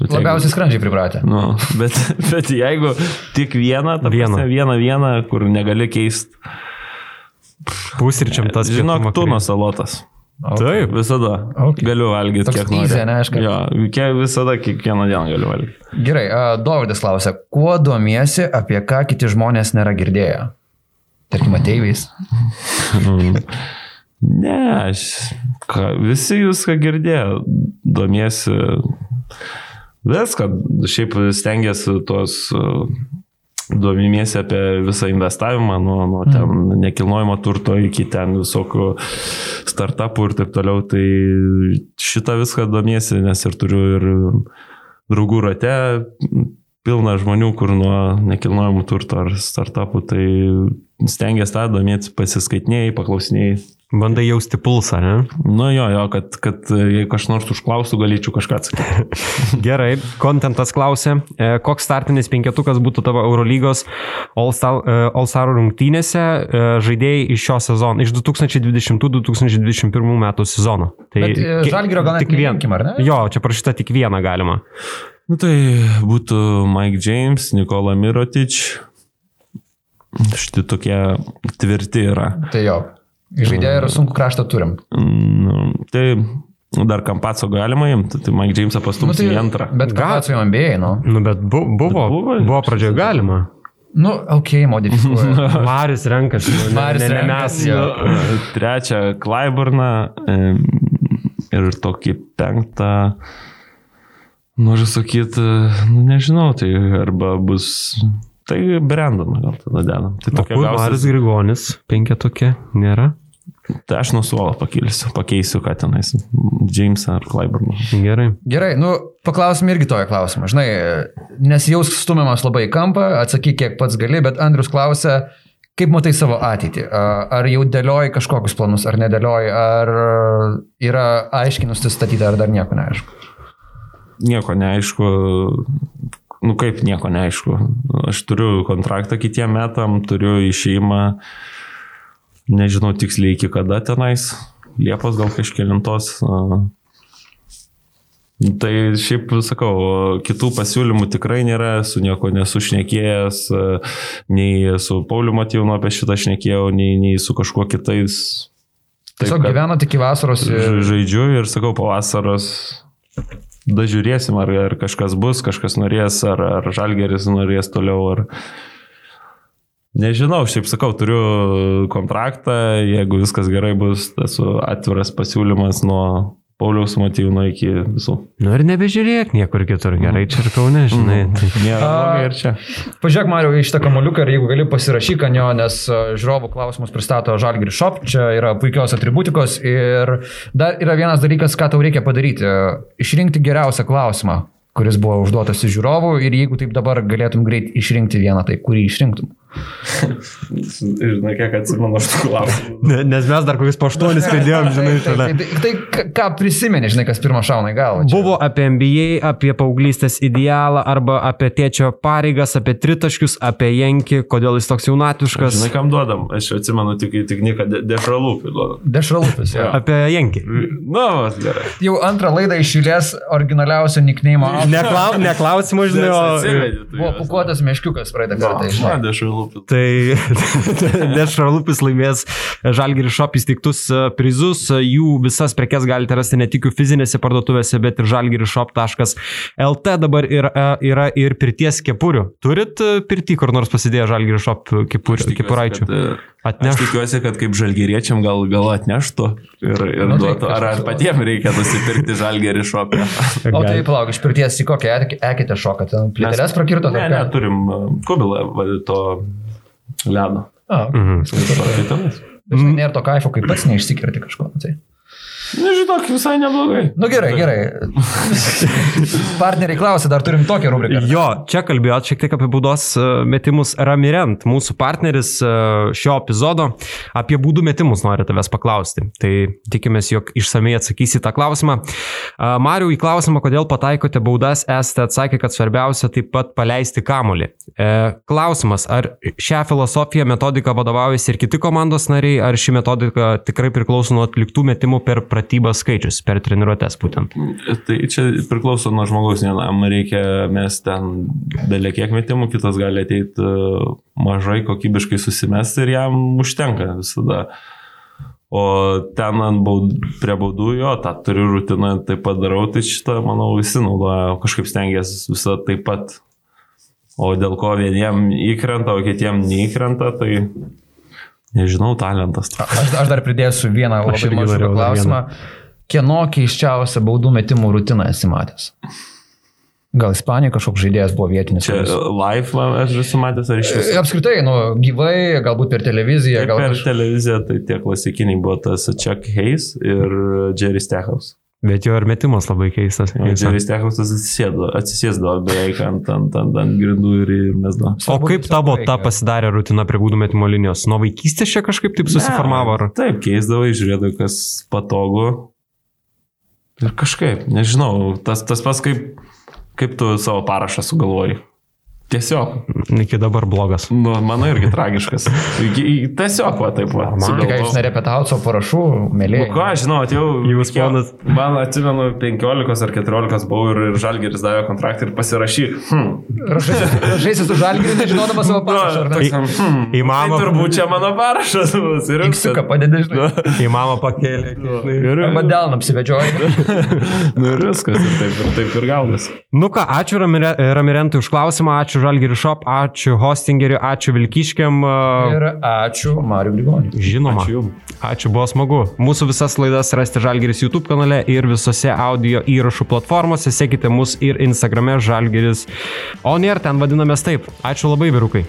Bet jeigu- Labiausiai skrandžiai pripratę. Nu, bet, bet jeigu tik vieną, ta Vieną. vieną, vieną, kur negali keisti. Pusryčiam tas Žinok, tuno vakarienė. Salotas. Taip. Visada. Okay. Galiu valgyti Toks kiek noriu. easy, ane, aišku. Jo, kiek visada, kiekvieną dieną galiu valgyti. Gerai, Dovydas klausia, kuo domiesi, apie ką kiti žmonės nėra girdėję? Tarkim, ateiviais. Mm. Ne, aš, ką, visi jūs ką girdėjo, domiesi viską, šiaip stengiasi tuos domimiesi apie visą investavimą, nuo, nuo ten nekilnojimo turto iki ten visokių startupų ir taip toliau, tai šitą viską domiesi, nes ir turiu ir draugų rate pilna žmonių, kur nuo nekilnojimo turto ar startupų, tai stengiasi tą domėtis pasiskaitinėjai, paklausinėjai. Bandai jausti pulsą, ne? Nu jo, jo, kad, kad jei kas nors užklausų, galėčiau kažką atsakyti. Gerai, kontentas klausė, e, koks startinis penketukas būtų tavo Eurolygos All-Star e, rungtynėse e, žaidėjai iš šio sezono, iš 2020-2021 metų sezono. Tai e, Žalgirio gal tik vien- neimkim, ar ne? Jo, čia parašyta tik vieną galima. Nu tai būtų Mike James, Nikola Mirotic. Štai tokie tvirti yra. Tai jo, žaidėjai ir sunku kraštą turim. Nu, tai dar Kampaco galima imti, tai Mike Jamesą pastums nu, tai, į antrą. Bet ką Gal- su jom bėjai, nu? Nu, bet bu, buvo, buvo- buvo, buvo pradžioje galima. Nu, ok, modifikuoju. Maris renkasi, nu, ne, Maris ne, ne mes. renkasi, jo. Trečią Klaiburną ir tokį penktą, noriu sakyti, nu nežinau, tai arba bus, tai Brendoną gal tada dedam. Tai tokia Maris gausis, Grigonis, penkia tokia, nėra? tai aš nuo suolo pakilsiu, pakeisiu, ką tenais, Jamesą ar Klaiburną. Gerai. Gerai, nu, paklausim irgi tojo klausimą. Žinai, nesijaus stumiamas labai į kampą, atsakyk kiek pats gali, bet Andrius klausia, kaip matai savo ateitį? Ar jau dėlioji kažkokius planus, ar nedėlioji, ar yra aiškiai nusistatyta, ar dar nieko neaišku? Nieko neaišku, nu kaip nieko neaišku. Aš turiu kontraktą kitiem metam, turiu išeimą, nežinau tiksliai iki kada tenais, Liepos gal kažkėlintos. a. Tai šiaip sakau, kitų pasiūlymų tikrai nėra, su nieko nesušnekėjęs, a, nei su Pauliu Matyvnu apie šitą šnekėjau, nei, nei su kažkuo kitais. Taip, Tiesiog tik iki vasaros ir... Ža- Žaidžiu ir sakau, po vasaros dažiūrėsim, ar, ar kažkas bus, kažkas norės, ar, ar žalgeris norės toliau, ar, Nežinau, šiaip sakau, turiu kontraktą, jeigu viskas gerai bus, esu atviras pasiūlymas nuo Pauliaus Matyvino iki visų. Nu ir nebežiūrėk niekur kitur, gerai, čia ir kaunė, žinai. Tai... Nėra ir čia. Pažiūrėk, Mario, į šitą kamoliuką ir jeigu gali pasirašyk ant jo, nes žiūrovų klausimus pristato Žalgiri Shop, čia yra puikios atributikos ir dar yra vienas dalykas, ką tau reikia padaryti - išrinkti geriausią klausimą kuris buvo užduotas iš žiūrovų ir jeigu taip dabar galėtum greit išrinkti vieną, tai kurį išrinktum? Žinai, kiek atsimenu aš tų klausimų. Ne, nes mes dar kokius paštuonis pridėjom, žinai, šalia. tai, tai, tai ką prisimeni, žinai, kas pirmą šauna į galvą? čia? Buvo apie NBA, apie paauglystės idealą, arba apie tėčio pareigas, apie tritaškius, apie Jenkį, kodėl jis toks jaunatviškas. Žinai, kam duodam? Aš atsimenu tik, tik Niką Dešralūpį duodam. Dešralupis, jo. Apie Jenkį. Na, vas, gerai. Jau antrą laidą išėlės originaliausio nikneimo. Neklau, neklausimų, žinai, o... Buvo pukuotas meškiukas praeitą kartą. žinai. Na, Dešralūpį. Tai Dešralupis laimės Žalgiri Shop įsteigtus e, prizus. Jų visas prekes galite rasti ne tik fizinėse parduotuvėse, bet ir žalgirishop.lt dabar yra, yra ir pirties kepurių. Turit e, pirti kur nors pasidėję Žalgiri Shop kepurių, kepuraičių? Aš Atneš. tikiuosi, kad kaip žalgeriečiam gal, gal atneštų ir, ir Nu, duotų. Ar, ar patiems reikia nusipirkti žalgerį šopę? O tai palauk, iš pirties į kokią ek- ekite šoką, ten plėtelės prakirto Ne, ne, turim uh, kubilą to ledo. A, Mhm. Tai nėra to kaifo, kaip pats neišsikirti kažko. Tai. Nežinok, visai neblogai. Nu gerai, gerai. Partneriai klausia, dar turim tokią rubriką. Jo, čia kalbėjot šiek tiek apie baudos e, metimus Ramirent, mūsų partneris e, šio epizodo. Apie baudų metimus noriu tavęs paklausti. Tai tikimės, jog išsamei atsakysi tą klausimą. A, Mariu, į klausimą, kodėl pataikote baudas, esate atsakę, kad svarbiausia taip pat paleisti kamolį. E, klausimas, ar šią filosofiją, metodiką vadovaujasi ir kiti komandos nariai, ar ši metodika tikrai priklauso nuo atliktų metimų per pratybas skaičius, per treniruotės būtent? Tai čia priklauso nuo žmogaus, vienam reikia mes ten dalė kiek metimų, kitas gali ateiti uh, mažai kokybiškai susimesti ir jam užtenka visada. O ten ant baud, prie baudų jo, tą turiu rutiną, taip pat darau, tai šitą, manau, visi naudoja, kažkaip stengiasi visą taip pat. O dėl ko vieniem įkrenta, o kitiem neįkrenta, tai nežinau, talentas. Aš, aš dar pridėsiu vieną labai mažą klausimą. Kieno keiščiausią baudų metimų rutiną esi matęs? Gal Ispanijoje kažkoks žaidėjas buvo vietinis? Čia kuris- live man aš esu matęs ar iš viso. Apskritai, nu, gyvai, galbūt per televiziją, Tiek gal per kaž... televiziją tai tie klasikiniai buvo tas Chuck Hayes ir Jerry Stechaus. Bet jo ir metimas labai keistas. Jerry Stechausas atsisėdo, atsisėsdavo beveik ant, ant, ant, ant grindų ir, ir mesdavo. O kaip tavo ta pasidarė rutina prie gūdų metimo linijos? Nuo vaikystės čia kažkaip taip susiformavo? Ar... Taip, keisdavai, žiūrėdavai, kas patogu. Ir kažkaip, nežinau, tas, tas pats kaip, kaip tu savo parašą sugalvoji. Tiesiog, Iki dabar blogas. nu, mano irgi tragiškas. Tiesiog, va, taip, va. Ką jūs sugalvojau. nerepetavot savo parašų, mėlyje? Nu ką, žinau, atėjau. Jūs ponas. Man atsimenu, 15 ar 14 buvau ir, ir Žalgeris davė kontraktą ir pasirašyk. Hmm. Žaisi su žalgiriu, nežinodama savo parašą, ar ne? toks, hmm. į mamą- Tai turbūt čia mano parašas. ir Iksiuką padedi, žinai. Į mamą pakėlė. Ir, Arba delną apsivedžioji. nu, ir viskas, ir taip ir, taip ir gaunasi. Nu ką, ačiū Ramire- Ramirentui už klausimą, ačiū Žalgirių Shop, ačiū Hostingeriui, ačiū Vilkiškiam. Ir ačiū Mariu Grigoniu. Žinoma. Ačiū jum. Ačiū, buvo smagu. Mūsų visas laidas rasite Žalgiris YouTube kanale ir visose audio įrašų platformose. Sekite mus ir Instagrame Žalgiris. O nėra, ten vadinamės taip. Ačiū labai, vyrukai.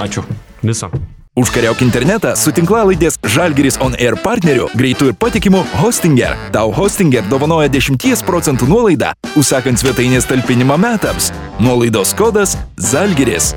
Ačiū. Viso. Užkariauk internetą su tinklalaidės Žalgiris On Air partneriu, greitų ir patikimų Hostinger. Tau Hostinger dovanoja 10 procentų nuolaidą, užsakant svetainės talpinimą metams. Nuolaidos kodas Žalgiris.